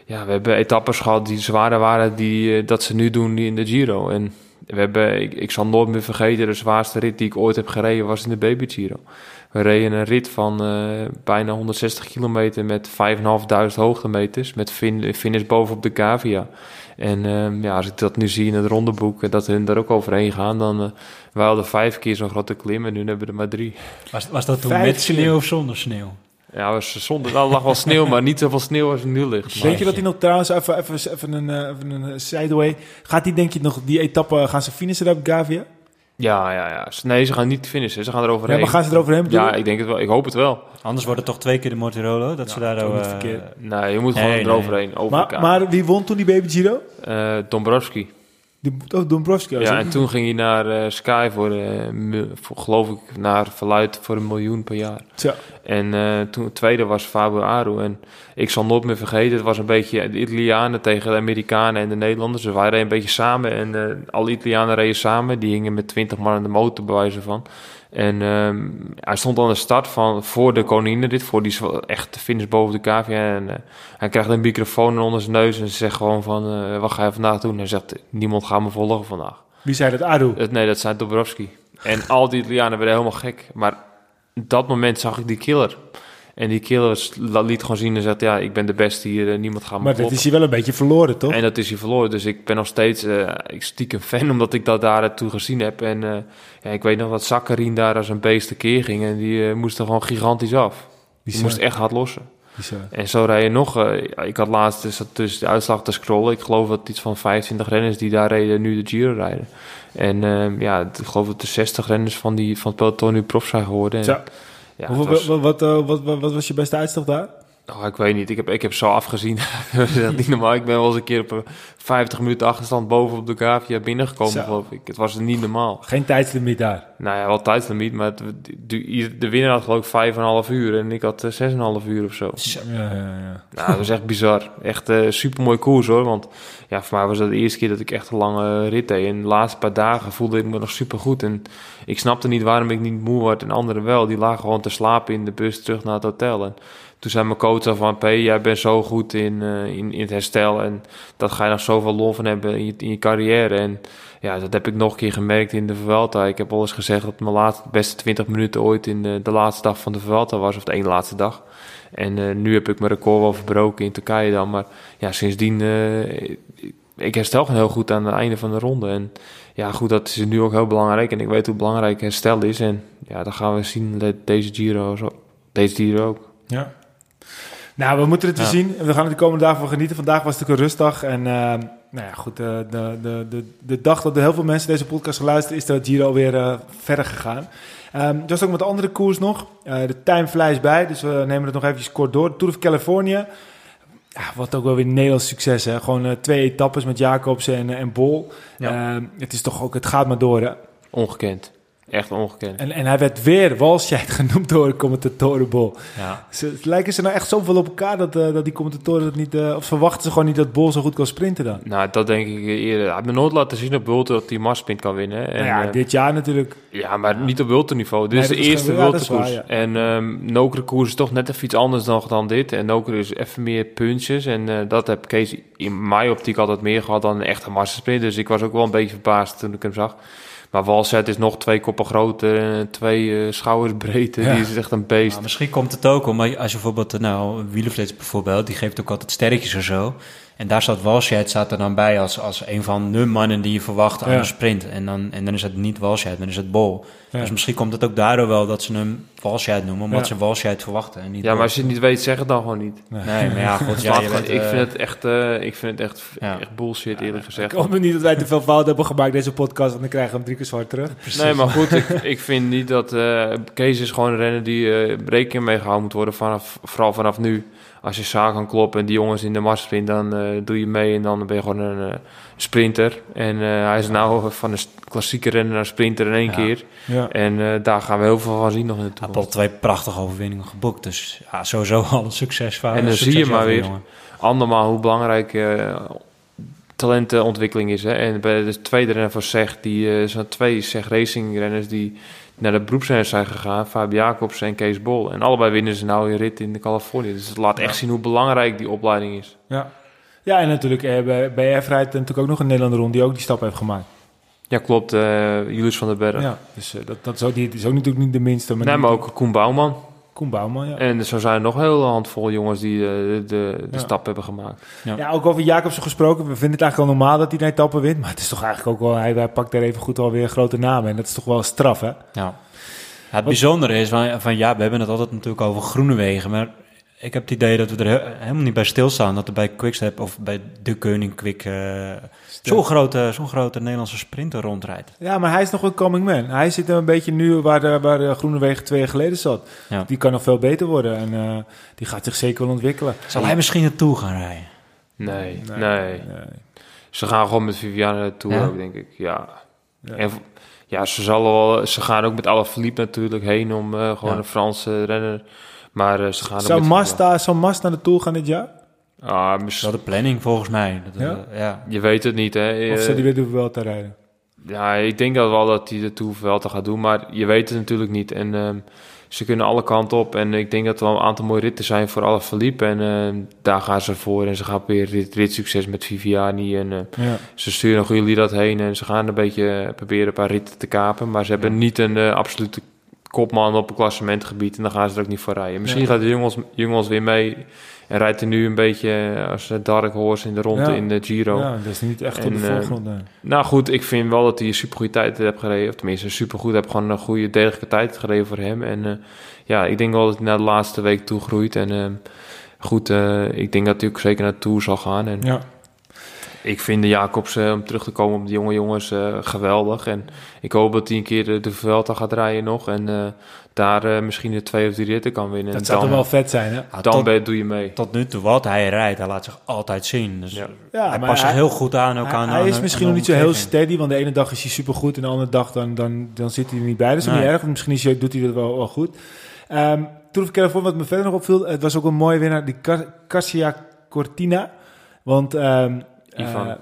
ja, we hebben etappes gehad die zwaarder waren die, eh, dat ze nu doen die in de Giro. En we hebben, ik, ik zal nooit meer vergeten, de zwaarste rit die ik ooit heb gereden was in de Baby Giro. We reden een rit van eh, bijna 160 kilometer met 5.500 hoogtemeters. Met fin, finish bovenop de Gavia. En ehm, ja, als ik dat nu zie in het rondeboek, en dat hun daar ook overheen gaan, dan... eh wij hadden vijf keer zo'n grote klim en nu hebben we er maar drie. Was, was dat toen Vijf met keer. sneeuw of zonder sneeuw? Ja, was zonder, er lag wel sneeuw, maar niet zoveel sneeuw als er nu ligt. Maar- Denk je dat hij nog trouwens, even, even, even een, eh, even een eh, sideway, gaat hij denk je nog die etappe, gaan ze finishen daar op Gavia? Ja, ja, ja. Nee, ze gaan niet finishen, ze gaan eroverheen. Ja, maar gaan ze eroverheen bedoel Ja, ik denk het wel. Ik hoop het wel. Anders wordt het toch twee keer de Mortirolo, dat ze daar... niet eh, verkeerd. Nee, je moet gewoon Nee, nee. eroverheen. Over Maar, wie won toen die Baby Giro? Eh, Dombrowski. Oh, Dombrovski. Ja, en toen ging hij naar eh, Sky voor, eh, voor, geloof ik, naar verluid voor een miljoen per jaar. En eh, toen het tweede was Fabio Aru. En ik zal nooit meer vergeten, het was een beetje de Italianen tegen de Amerikanen en de Nederlanders. Dus wij reden een beetje samen en alle Italianen reden samen. Die hingen met 20 man aan de motor, bij wijze van. En ehm, hij stond aan de start van voor de koningin dit, voor die echt finish boven de cavia. En eh, hij krijgt een microfoon onder zijn neus en ze zegt gewoon van, eh, wat ga je vandaag doen? Hij zegt, niemand gaat me volgen vandaag. Wie zei dat? Het, nee, dat zei Dobrovski. En al die Italianen werden helemaal gek. Maar op dat moment zag ik die killer. En die killer s- la- liet gewoon zien en zegt, ja, ik ben de beste hier, eh, niemand gaat me Maar dat is hij wel een beetje verloren, toch? En dat is hij verloren. Dus ik ben nog steeds eh, ik stiekem fan, omdat ik dat daar toe gezien heb. En eh, ja, ik weet nog dat Zakharine daar als een beest tekeer ging. En die moest er gewoon gigantisch af. Die Bizar. moest echt hard lossen. Bizar. En zo rij je nog. ik had laatst dus, tussen de uitslag te scrollen. Ik geloof dat iets van 25 renners die daar reden, nu de Giro rijden. En ehm, ja, ik geloof dat de 60 renners van, die, van het peloton nu prof zijn geworden. En. Ja, was wat, wat, wat, wat, wat was je beste uitslag daar? Oh, ik weet niet. Ik heb, ik heb zo afgezien. dat is niet normaal. Ik ben wel eens een keer op een 50 minuten achterstand boven op de Gavia binnengekomen, Zo. geloof ik. Het was niet normaal. Geen tijdslimiet daar. Nou ja, wel tijdslimiet, maar het, de, de winnaar had geloof ik 5,5 uur en ik had eh, 6,5 uur of zo. Ja, ja, ja. Nou, dat was echt bizar. Echt eh super mooi koers hoor. Want ja, voor mij was dat de eerste keer dat ik echt een lange rit deed. En de laatste paar dagen voelde ik me nog super goed. En ik snapte niet waarom ik niet moe werd en anderen wel. Die lagen gewoon te slapen in de bus terug naar het hotel. En toen zei mijn coach van... P, jij bent zo goed in, eh, in, in het herstel. En dat ga je nog zoveel lol van hebben in je, in je carrière. En ja, dat heb ik nog een keer gemerkt in de Vuelta. Ik heb al eens gezegd dat mijn laatste, beste 20 minuten ooit in de, de laatste dag van de Vuelta was. Of de ene laatste dag. En eh, nu heb ik mijn record wel verbroken in Turkije dan. Maar ja, sindsdien... eh, ik herstel gewoon heel goed aan het einde van de ronde. En ja, goed, dat is nu ook heel belangrijk. En ik weet hoe belangrijk herstel is. En ja, dat gaan we zien de- deze Giro. Deze Giro ook. Ja. Nou, we moeten het weer Ja. zien. We gaan er de komende dagen van genieten. Vandaag was natuurlijk een rustdag. En eh, nou ja, goed, eh, de, de, de, de dag dat er heel veel mensen deze podcast geluisterd, is de Giro weer eh, verder gegaan. Er was ook met de andere koers nog. De time flies bij, dus we nemen het nog eventjes kort door. Tour of California. Ja, wat ook wel weer een Nederlands succes, hè. Gewoon twee etappes met Jacobsen en, en Bol. Ja. Ehm, het is toch ook, het gaat maar door, hè. Ongekend. Echt ongekend. En, en hij werd weer Walscheid genoemd door de commentatorenbol. Ja. Ze, lijken ze nou echt zoveel op elkaar dat, eh, dat die commentatoren dat niet... eh, of verwachten ze gewoon niet dat Bol zo goed kan sprinten dan? Nou, dat denk ik eerder. Hij heeft me nooit laten zien op Bulten dat hij Marsprint kan winnen. hè. En, nou ja, eh, dit jaar natuurlijk. Ja, maar niet op Wilterniveau. Dit Nee, is de eerste ja. En ehm Nokere koers is toch net even iets anders nog dan dit. En Nokere is even meer punches. En dat heb Kees in mijn optiek altijd meer gehad dan een echte massasprint. Dus ik was ook wel een beetje verbaasd toen ik hem zag. Maar Walset is nog twee koppen groter en twee eh, schouders breedte. Ja. Die is echt een beest. Nou, misschien komt het ook om, als je bijvoorbeeld, eh, nou, Wielerflits bijvoorbeeld, die geeft ook altijd sterretjes of zo. En daar staat Walscheid staat er dan bij als, als een van de mannen die je verwacht aan Ja. een sprint. En dan, en dan is het niet Walscheid, dan is het Bol. Ja. Dus misschien komt het ook daardoor wel dat ze hem Walscheid noemen, omdat Ja. ze Walscheid verwachten en niet Ja, maar als je het niet weet, zeg het dan gewoon niet. Nee, maar ja, goed, ja, gewoon- weet, ik, eh, vind het echt, eh, ik vind het echt, Ja. echt bullshit, eerlijk gezegd. Ik hoop niet dat wij te veel fouten hebben gemaakt deze podcast, want dan krijgen we hem drie keer zwart terug. Nee, maar goed, ik, ik vind niet dat... eh Kees is gewoon een renner die eh rekening mee gehouden moet worden, vanaf, vooral vanaf nu. Als je zaak kan kloppen en die jongens in de marssprint, dan eh, doe je mee en dan ben je gewoon een eh, sprinter. En eh, hij is nou van een klassieke renner naar sprinter in één Ja. keer. Ja. En eh, daar gaan we heel veel van zien nog in de Hij heeft toekomst. al twee prachtige overwinningen geboekt. Dus ja, sowieso al een succesverhaal. En dan succes zie je maar weer. jongen. Andermaal hoe belangrijk eh, talentenontwikkeling is. Hè? En bij de tweede renner voor SEG, die eh, zijn twee SEG Racing renners die naar de beroepsrenners zijn gegaan. Fabi Jacobs en Kees Bol. En allebei winnen ze nou een rit in de Californië. Dus het laat echt zien hoe belangrijk die opleiding is. Ja. ja, en natuurlijk eh, bij, bij rijdt natuurlijk ook nog een Nederlander rond die ook die stap heeft gemaakt. Ja, klopt. eh Julius van der Berg. Ja, dus eh, dat, dat is, ook niet, is ook natuurlijk niet de minste. Maar, nee, maar ook Koen Bouwman. Koen Bouwman, ja. En zo zijn er nog een hele handvol jongens die eh, de, de, de Ja. stap hebben gemaakt. Ja, ook over Jacobsen gesproken. We vinden het eigenlijk wel normaal dat hij een etappe wint. Maar het is toch eigenlijk ook wel... Hij, hij pakt daar even goed alweer grote namen. En dat is toch wel een straf, hè? Ja. Ja, het bijzondere is van, van ja, we hebben het altijd natuurlijk over groene wegen, maar ik heb het idee dat we er he- helemaal niet bij stilstaan dat er bij Quickstep of bij de Koning Quick eh, zo'n grote, zo'n grote Nederlandse sprinter rondrijdt. Ja, maar hij is nog een coming man. Hij zit een beetje nu waar de, waar de Groenewegen twee jaar geleden zat. Ja. Die kan nog veel beter worden. En eh, die gaat zich zeker wel ontwikkelen. Zal hij misschien naartoe gaan rijden? Nee, nee. nee. Ze gaan gewoon met Viviane naartoe Ja? ook, denk ik. Ja. Ja. En ja, ze, zal wel, ze gaan ook met Alaphilippe natuurlijk heen om eh, gewoon Ja. een Franse renner. Maar eh, ze gaan Zou daar, zou de Tour gaan dit jaar? Ah, Dat mis- is wel de planning volgens mij. Dat, Ja? eh, ja. je weet het niet, hè. Of Eh, zou die weer de Vuelta rijden? Ja, ik denk dat wel dat hij de Tour wel te gaat doen, maar je weet het natuurlijk niet. En ehm, ze kunnen alle kanten op. En ik denk dat er wel een aantal mooie ritten zijn voor alle verliep. En ehm, daar gaan ze voor. En ze gaan weer rit, ritsucces met Viviani. En eh, Ja. ze sturen een goede dat heen. En ze gaan een beetje proberen een paar ritten te kapen. Maar ze hebben niet een absolute kopman op een klassementgebied. En dan gaan ze er ook niet voor rijden. Misschien Ja. gaat de jongens, jongens weer mee. En rijdt er nu een beetje als dark horse in de ronde Ja. in de Giro. ja, dat is niet echt op de eh, voorgrond. nee. Nou goed, ik vind wel dat hij een supergoeie tijd heeft gereden. Of tenminste, supergoed. Heeft gewoon een goede, degelijke tijd gereden voor hem. En eh, ja, ik denk wel dat hij naar de laatste week toe groeit. En eh, goed, ik denk dat hij ook zeker naar de Tour zal gaan. En Ja. Ik vind de Jacobs, om terug te komen op de jonge jongens, geweldig. En ik hoop dat hij een keer de, de Vuelta gaat rijden nog. En daar misschien de twee of drie ritten kan winnen. Dat zou toch wel vet zijn, hè? dan tot, doe je mee. Tot nu toe wat hij rijdt, hij laat zich altijd zien. Dus ja. hij past zich heel goed aan. Ook hij, aan hij is aan- misschien aan nog niet zo heel steady, want de ene dag is hij supergoed en de andere dag dan, dan, dan zit hij er niet bij. Dat is Nee. niet erg, want misschien is hij, doet hij dat wel, wel goed. Ehm toen ik ervoor wat me verder nog opviel, het was ook een mooie winnaar, die Garcia Cortina. Want ehm, Ivan. eh,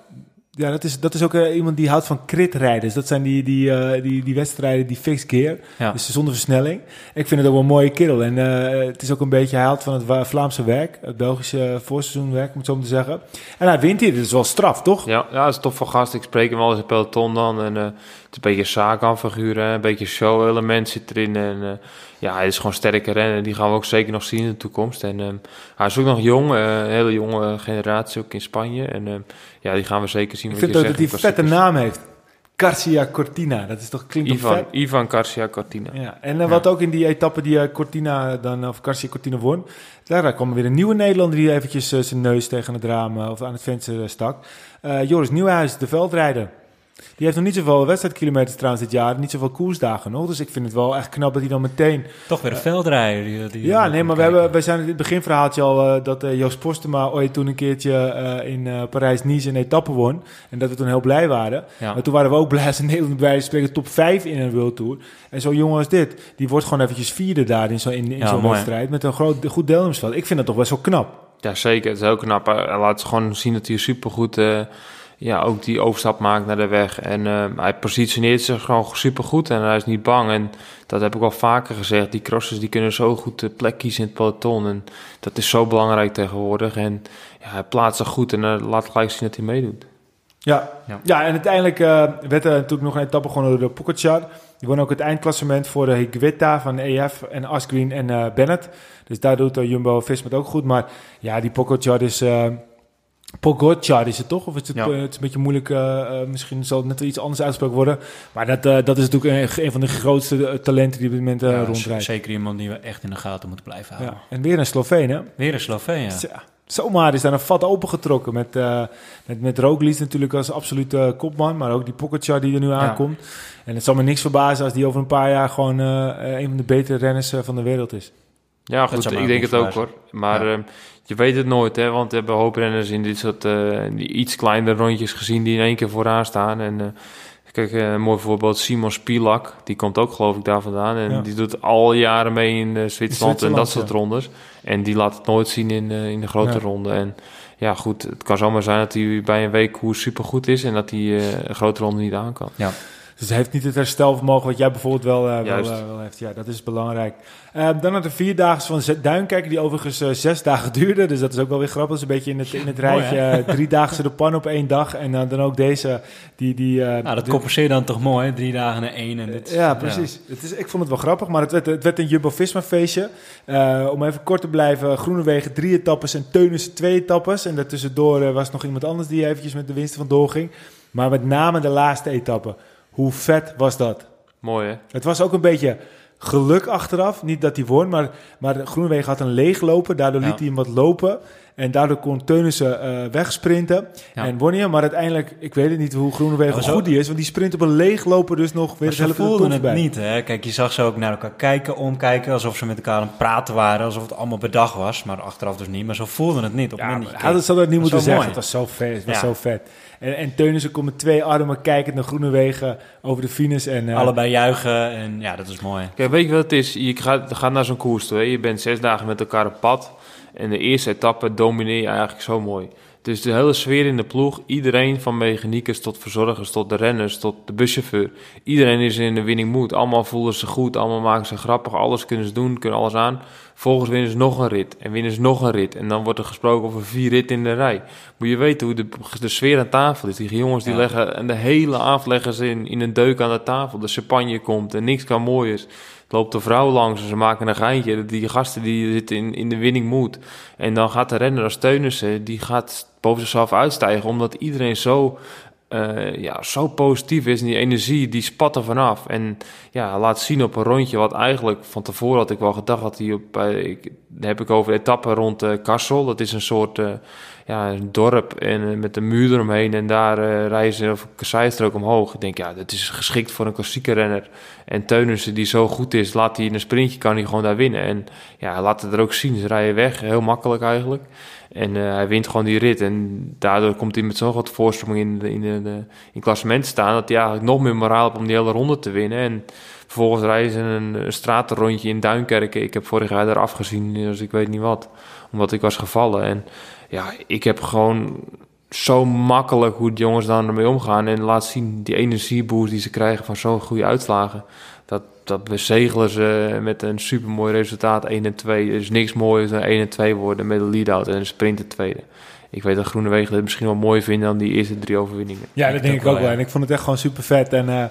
ja, dat is, dat is ook eh, iemand die houdt van kritrijders. Dat zijn die, die, eh, die, die wedstrijden die fixed gear, Ja. dus zonder versnelling. Ik vind het ook wel een mooie kerel. En het is ook een beetje, hij houdt van het Vlaamse werk, het Belgische voorseizoenwerk, moet ik zo maar zeggen. En hij wint hier, is wel straf, toch? Ja, ja, dat is tof van gast. Ik spreek hem wel eens in peloton dan. En, een beetje Sagan-figuur, hè, een beetje show-element zit erin. En eh, ja, hij is gewoon sterke rennen. Die gaan we ook zeker nog zien in de toekomst. En ehm, hij is ook nog jong, eh, een hele jonge generatie ook in Spanje. En ehm, ja, die gaan we zeker zien. Ik vind ook dat hij een vette naam heeft. Garcia Cortina, dat is toch, klinkt toch Ivan, vet? Ivan Garcia Cortina. Ja. En eh, wat ook in die etappe die Cortina dan, of Garcia Cortina won, daar kwam weer een nieuwe Nederlander die eventjes zijn neus tegen het raam of aan het venster stak. Joris Nieuwhuis, de veldrijder. Die heeft nog niet zoveel wedstrijdkilometers trouwens dit jaar, niet zoveel koersdagen nog. Dus ik vind het wel echt knap dat hij dan meteen Toch weer een veldrijder. Die, die Ja, nee, maar we, hebben, we zijn in het beginverhaaltje al eh, dat eh, Joost Postema ooit toen een keertje eh, in eh, Parijs-Nice een etappe won. En dat we toen heel blij waren. Ja. Maar toen waren we ook blij als Nederland bij spreken top 5 in een World Tour. En zo'n jongen als dit, die wordt gewoon eventjes vierde daar in zo'n in, in Ja, wedstrijd. Met een groot, goed deelnemersveld. Ik vind dat toch best wel knap. Ja, zeker. Het is heel knap. Hij laat gewoon zien dat hij supergoed eh ja, ook die overstap maakt naar de weg. En eh, hij positioneert zich gewoon supergoed en hij is niet bang. En dat heb ik al vaker gezegd. Die crossers die kunnen zo goed de plek kiezen in het peloton. En dat is zo belangrijk tegenwoordig. En ja, hij plaatst zich goed en eh, laat gelijk zien dat hij meedoet. Ja, ja. Ja. en uiteindelijk eh, werd er natuurlijk nog een etappe gewonnen door de Pogacar. Die won ook het eindklassement voor de Higuita van EF en Asgreen en eh, Bennett. Dus daar doet uh, Jumbo-Visma het ook goed. Maar ja, die Pogacar is... Pogacar is het toch? Of is het, Ja. eh, het is een beetje moeilijk, eh, eh, misschien zal het net iets anders uitgesproken worden. Maar dat, eh, dat is natuurlijk een, een van de grootste talenten die op dit moment eh, Ja, rondrijdt. Zeker iemand die we echt in de gaten moeten blijven houden. Ja. En weer een Sloveen, hè? Weer een Sloveen, ja. Tja, zomaar is daar een vat opengetrokken met, eh met, met Roglic natuurlijk als absolute kopman, maar ook die Pogacar die er nu aankomt. En het zal me niks verbazen als die over een paar jaar gewoon een van de betere renners van de wereld is. Ja, goed, ik denk het ook hoor. Maar Ja. ehm, je weet het nooit, hè, want we hebben hooprenners in dit soort eh, die iets kleinere rondjes gezien die in één keer vooraan staan. En eh, kijk, eh, een mooi voorbeeld, Simon Spilak, die komt ook geloof ik daar vandaan. En Ja. die doet al jaren mee in Zwitserland, en dat soort ja. rondes. En die laat het nooit zien in, in de grote Ja. ronde. En ja, goed, het kan zomaar zijn dat hij bij een week hoe supergoed is en dat hij een grote ronde niet aan kan. Dus hij heeft niet het herstelvermogen wat jij bijvoorbeeld wel, eh, wel, eh, wel heeft. Ja, dat is belangrijk. Eh, dan naar de vierdaagse van Duinkijker, die overigens eh, zes dagen duurde. Dus dat is ook wel weer grappig. Dat is een beetje in het, in het Mooi, rijtje. eh, driedaagse de pan op één dag. En dan dan ook deze, die... die eh, Nou, dat compenseert dan toch mooi, hè? drie dagen en één. En dit, Ja, precies. Het is, ik vond het wel grappig, maar het werd, het werd een Jumbo-Visma feestje. Eh, om even kort te blijven, Groenewegen drie etappes en Teunissen twee etappes. En daartussendoor was nog iemand anders die eventjes met de winst vandoor ging. Maar met name de laatste etappe. Hoe vet was dat? Mooi hè? Het was ook een beetje geluk achteraf. Niet dat hij won, maar, maar Groenewegen had een leegloper. Daardoor Ja. liet hij hem wat lopen. En daardoor kon Teunissen eh wegsprinten. Ja. En won hij hem. Maar uiteindelijk, ik weet het niet hoe Groenewegen Ja, zo- goed die is. Want die sprint op een leegloper dus nog weer het ze peloton voelden het niet, hè? Kijk, je zag ze ook naar elkaar kijken, omkijken, alsof ze met elkaar aan het praten waren, alsof het allemaal bedacht was, maar achteraf dus niet. Maar ze voelden het niet. Op het Ja, moment maar dat niet Dat moeten zeggen. Het mooi. was zo vet. Het was Ja. zo vet. En, en Teunissen komt met twee armen kijkend naar Groenewegen over de finish. En, eh, allebei juichen en ja, dat is mooi. Kijk, weet je wat het is? Je gaat, gaat naar zo'n koers toe. Hè? Je bent zes dagen met elkaar op pad. En de eerste etappe domineer je eigenlijk zo mooi. Dus de hele sfeer in de ploeg, iedereen van mechaniekers tot verzorgers, tot de renners, tot de buschauffeur. Iedereen is in de winning mood. Allemaal voelen ze goed, allemaal maken ze grappig, alles kunnen ze doen, kunnen alles aan. Vervolgens winnen ze nog een rit en winnen ze nog een rit. En dan wordt er gesproken over vier ritten in de rij. Moet je weten hoe de, de sfeer aan tafel is. Die jongens die Ja. leggen en de hele avond leggen ze in, in een deuk aan de tafel. De champagne komt en niks kan mooiers. loopt de vrouw langs en ze maken een geintje. Die gasten die zitten in, in de winning mood. En dan gaat de renner als Teunissen, die gaat boven zichzelf uitstijgen. Omdat iedereen zo, eh, ja, zo positief is. En die energie, die spat er vanaf. En ja, laat zien op een rondje wat eigenlijk van tevoren had ik wel gedacht dat hij op, bij, ik, heb ik over etappen rond uh, Kassel. Dat is een soort uh, ja, een dorp en, uh, met een muur eromheen. En daar rijden ze op een omhoog. Ik denk, ja, dat is geschikt voor een klassieke renner. En Teunissen, die zo goed is, laat hij in een sprintje, kan hij gewoon daar winnen. En ja, laat het er ook zien. Ze rijden weg, heel makkelijk eigenlijk. En hij wint gewoon die rit. En daardoor komt hij met zo'n grote voorsprong in, in, de, in klassement staan... dat hij eigenlijk nog meer moraal heeft om die hele ronde te winnen. En Vervolgens rijden ze een, een stratenrondje in Duinkerken. Ik heb vorig jaar daar afgezien, dus ik weet niet wat. Omdat ik was gevallen. En ja, ik heb gewoon zo makkelijk hoe de jongens dan ermee omgaan. En laat zien die energieboost die ze krijgen van zo'n goede uitslagen. Dat, dat bezegelen ze met een supermooi resultaat 1 en 2. Er is niks mooier dan 1 en 2 worden met een lead-out en een sprint tweede. Ik weet dat Groenewegen het misschien wel mooi vinden dan die eerste drie overwinningen. Ja, dat denk ik ook wel. En ik vond het echt gewoon super vet. En uh,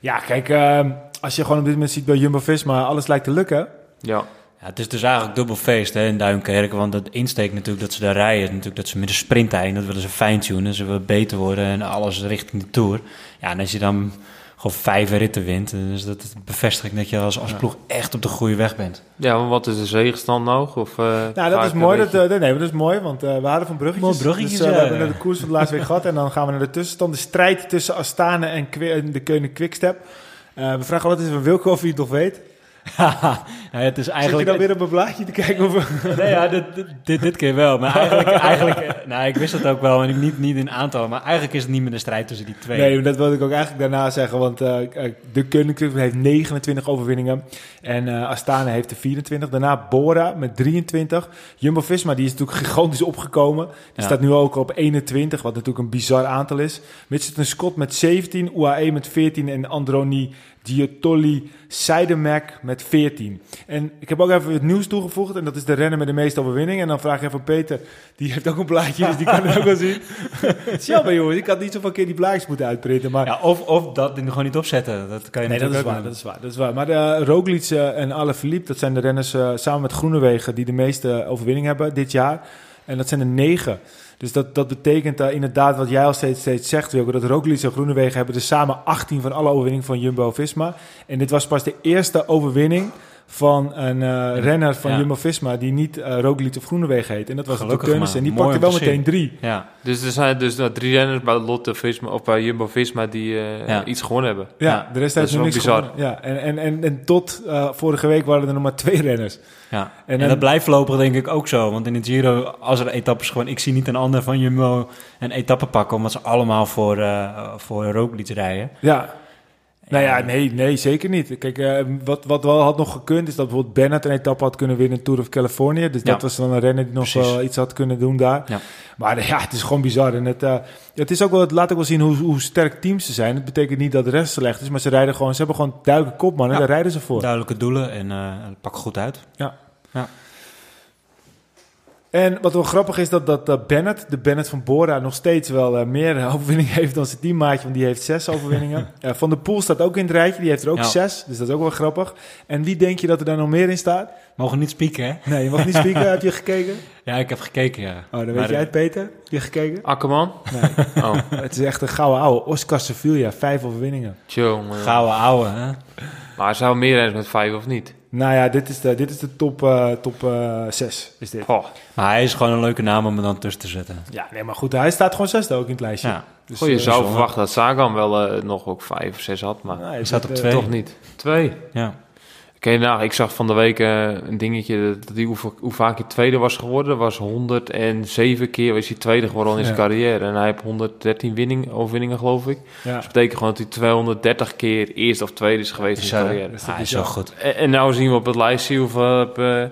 ja, kijk, uh, als je gewoon op dit moment ziet bij Jumbo-Visma, alles lijkt te lukken. Ja. Ja, het is dus eigenlijk dubbel feest hè, in Duinkerk. Want het insteek natuurlijk dat ze daar rijden, is natuurlijk dat ze met de sprint rijden. Dat willen ze fine-tunen, ze willen beter worden en alles richting de Tour. Ja, en als je dan gewoon vijf ritten wint, dus dat bevestigt dat je als, als ploeg echt op de goede weg bent. Ja, maar wat is de zegenstand nog? Of, uh, nou, dat is mooi. Dat, uh, nee, dat is mooi, want uh, we hadden van bruggetjes. Mooi bruggetjes, dus, we hebben de koers van de laatste week gehad en dan gaan we naar de tussenstand. De strijd tussen Astana en de Keunen Quickstep. Uh, we vragen altijd even Wilco of hij het nog weet. ja, het is eigenlijk... Zit je dan weer op een blaadje te kijken? Of... nee, ja, dit, dit, dit keer wel. Maar eigenlijk, eigenlijk nou, ik wist het ook wel, maar niet, niet in aantallen. Maar eigenlijk is het niet meer de strijd tussen die twee. Nee, dat wilde ik ook eigenlijk daarna zeggen. Want uh, de Koninklijke heeft 29 overwinningen. En uh, Astana heeft er 24. Daarna Bora met 23. Jumbo-Visma, die is natuurlijk gigantisch opgekomen. Die ja. staat nu ook op 21, wat natuurlijk een bizar aantal is. Mitchelton Scott met 17. UAE met 14. En Androni Giotoli Seidemek met 14. En ik heb ook even het nieuws toegevoegd. En dat is de renner met de meeste overwinningen. En dan vraag ik even Peter. Die heeft ook een blaadje, dus die kan het ook wel zien. het is jammer, jongens. Ik had niet zoveel keer die blaadjes moeten uitprinten. Maar... Ja, of, of dat gewoon niet opzetten. Dat kan je nee, dat is, waar, dat is waar. Dat is waar. Maar de Roglic uh, en Alaphilippe, dat zijn de renners uh, samen met Groenewegen... die de meeste overwinningen hebben dit jaar. En dat zijn er negen. Dus dat, dat betekent uh, inderdaad wat jij al steeds, steeds zegt, Wilco, dat Roglic en Groenewegen hebben er samen 18 van alle overwinningen van Jumbo-Visma. En dit was pas de eerste overwinning van een uh, renner van ja. Jumbo-Visma die niet uh, Roglic of Groenewegen heet. En dat was de Teunis en die Mooi pakte wel meteen drie. Ja. Dus er zijn dus uh, drie renners bij Lotte Visma of bij Jumbo-Visma die ja. iets gewonnen hebben. Ja, ja. de rest heeft nog niks bizar. gewonnen. Ja, en, en, en, en tot vorige week waren er nog maar twee renners. Ja, en, en dat blijft lopen denk ik ook zo. Want in het Giro, als er etappes gewoon... Ik zie niet een ander van Jumbo een etappe pakken... omdat ze allemaal voor, uh, voor Roglic rijden. Ja. Nou ja, nee, nee, zeker niet. Kijk, uh, wat, wat wel had nog gekund... is dat bijvoorbeeld Bennett een etappe had kunnen winnen... in Tour of California. Dus ja. dat was dan een renner die nog wel iets had kunnen doen daar. Ja. Maar ja, het is gewoon bizar. En het, uh, het is ook wel, het laat ook wel zien hoe, hoe sterk teams ze zijn. Het betekent niet dat de rest slecht is... maar ze rijden gewoon... ze hebben gewoon duidelijke kopman... en daar rijden ze voor. Duidelijke doelen en pakken goed uit. Ja. Ja. En wat wel grappig is dat, dat, dat Bennett, de Bennett van Bora, nog steeds wel uh, meer overwinningen heeft dan zijn teammaatje, want die heeft zes overwinningen. uh, van der Poel staat ook in het rijtje, die heeft er ook ja. zes, dus dat is ook wel grappig. En wie denk je dat er daar nog meer in staat? Mogen niet spieken, hè? Nee, je mag niet spieken. heb je gekeken? Ja, ik heb gekeken, ja. Oh, dan weet maar jij het, Peter? Heb je gekeken? Akkerman? Nee. oh. Het is echt een gouden ouwe. Oscar Sevilla, vijf overwinningen. Tjonge. Gouden ouwe, hè? Maar zou meer eens met vijf of niet? Nou ja, dit is de, dit is de top, uh, top uh, 6. Is dit. Oh. Maar hij is gewoon een leuke naam om er dan tussen te zetten. Ja, nee, maar goed, hij staat gewoon zesde ook in het lijstje. Ja. Dus, Goh, je uh, zou verwachten dat Sagan wel uh, nog ook vijf of zes had, maar nou, hij staat op twee. Toch niet. Twee? Ja. Oké, nou, ik zag van de week uh, een dingetje dat hij hoe, hoe, vaak hij tweede was geworden. was 107 keer was hij tweede geworden in zijn ja. carrière. En hij heeft 113 winning, overwinningen, geloof ik. Ja. Dus dat betekent gewoon dat hij 230 keer eerst of tweede is geweest in zijn carrière. Ah, hij is zo goed. En, en nou zien we op het lijstje hoeveel uh,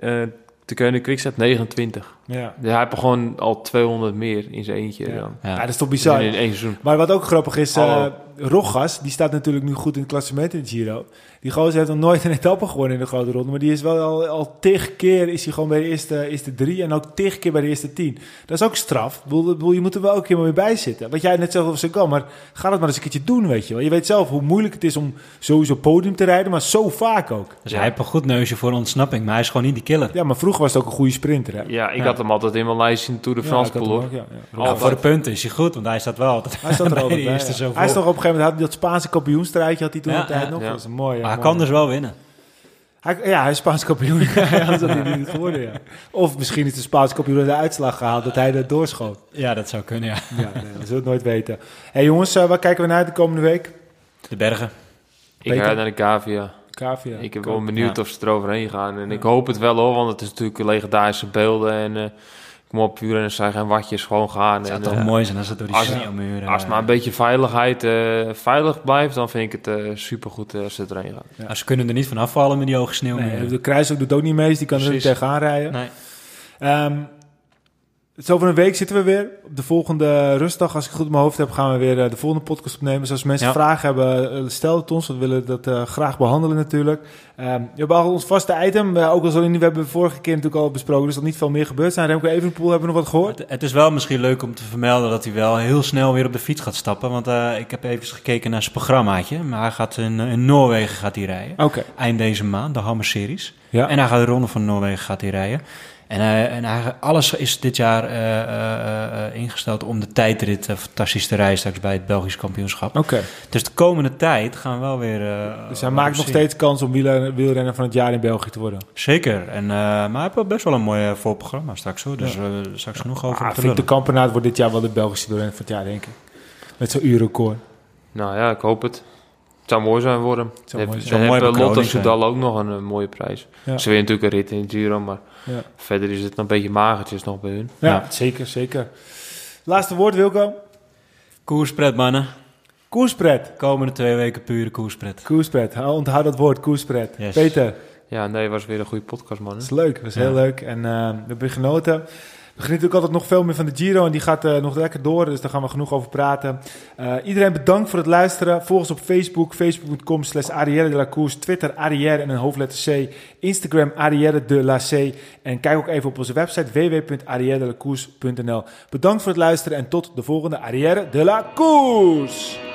uh, de Koning Quickstep 29. Ja. Dus hij heeft gewoon al 200 meer in zijn eentje. Ja, dan. ja. dat is toch bizar. In één seizoen. Maar wat ook grappig is, uh, Rogas, die staat natuurlijk nu goed in het klassement in het Giro. Die gozer heeft nog nooit een etappe gewonnen in de grote ronde. Maar die is wel al, al tig keer is hij gewoon bij de eerste, eerste drie. En ook tig keer bij de eerste tien. Dat is ook straf. Bedoel, je moet er wel een keer mee bij zitten. Wat jij net zelf zo kan. Maar ga dat maar eens een keertje doen, weet je wel. Je weet zelf hoe moeilijk het is om sowieso podium te rijden. Maar zo vaak ook. Dus hij heeft een goed neusje voor ontsnapping. Maar hij is gewoon niet die killer. Ja, maar vroeger was het ook een goede sprinter. Hè? Ja, ik ja. had hem altijd in mijn lijstje in Tour de France ja, ja. voor de punten is hij goed. Want hij staat wel altijd Hij staat er bij. Hij is toch op een gegeven moment had hij dat Spaanse kampioenstrijdje had hij toen ja, tijd nog. Dat is mooi. Maar hij kan dus wel winnen. Hij, ja, hij is Spaans kampioen. Anders had hij niet geworden, ja. Of misschien is de Spaans kampioen de uitslag gehaald dat hij er doorschoot. Ja, dat zou kunnen, ja. Ja, nee, we zullen het nooit weten. hey, jongens, uh, waar kijken we naar de komende week? De bergen. Ik ga naar de Cavia. Cavia. Ik ben wel benieuwd ja. of ze eroverheen gaan. En ja. ik hoop het wel hoor, want het is natuurlijk legendarische beelden. En uh, kom op, en zijn geen watjes gewoon gaan. Het zou en, toch uh, mooi zijn als het door die als, sneeuwmuren... Als het maar een beetje veiligheid uh, veilig blijft, dan vind ik het uh, supergoed als ze erheen gaan. Ja. ze kunnen er niet van afvallen met die hoge sneeuwmuren. Nee, de Kruis ook doet ook niet mee, dus die kan Precies. er niet tegenaan rijden. Nee. Um, dus over een week zitten we weer. Op de volgende rustdag, als ik goed in mijn hoofd heb, gaan we weer uh, de volgende podcast opnemen. Dus als mensen ja. vragen hebben, uh, stel het ons. We willen dat uh, graag behandelen natuurlijk. Um, we hebben al ons vaste item. ook al zo we hebben vorige keer natuurlijk al besproken, dus er niet veel meer gebeurd zijn. Remco Evenepoel, hebben we nog wat gehoord? Het, het, is wel misschien leuk om te vermelden dat hij wel heel snel weer op de fiets gaat stappen. Want ik heb even gekeken naar zijn programmaatje. Maar hij gaat in, in Noorwegen gaat hij rijden. Okay. Eind deze maand, de Hammer Series. Ja. En hij gaat de Ronde van Noorwegen gaat hij rijden. En, uh, en hij, alles is dit jaar uh, uh, ingesteld om de tijdrit fantastisch te rijden straks bij het Belgisch kampioenschap. Oké. Okay. Dus de komende tijd gaan we wel weer... dus hij maakt nog steeds kans om wielrenner, wielrenner van het jaar in België te worden? Zeker. En, maar hij heeft wel best wel een mooi voorprogramma straks hoor. Dus ja. straks genoeg over ah, te vind de kampenaat wordt dit jaar wel de Belgische wielrenner van het jaar denk ik. Met zo'n uurrecord. Nou ja, ik hoop het. Het zou mooi zijn worden. Het zou mooi zijn. Hebben Lotte Soudal ook nog een, een, mooie prijs. Ja. Ze winnen natuurlijk een rit in Giro, maar ja. verder is het nog een beetje magertjes nog bij hun. Ja, ja. zeker, zeker. Laatste woord, Wilco. Koerspret, mannen. Koerspret. Komende twee weken pure koerspret. Koerspret. Onthoud dat woord, koerspret. Yes. Peter. Ja, nee, was weer een goede podcast, man. Dat is leuk, was heel leuk. En uh, we hebben genoten. We genieten ook altijd nog veel meer van de Giro en die gaat uh, nog lekker door, dus daar gaan we genoeg over praten. Uh, iedereen bedankt voor het luisteren. Volg ons op Facebook, facebook.com slash Arrière de la Course, Twitter Arrière en een hoofdletter C, Instagram Arrière de la C en kijk ook even op onze website www.arrièredelacourse.nl. Bedankt voor het luisteren en tot de volgende Arrière de la Course!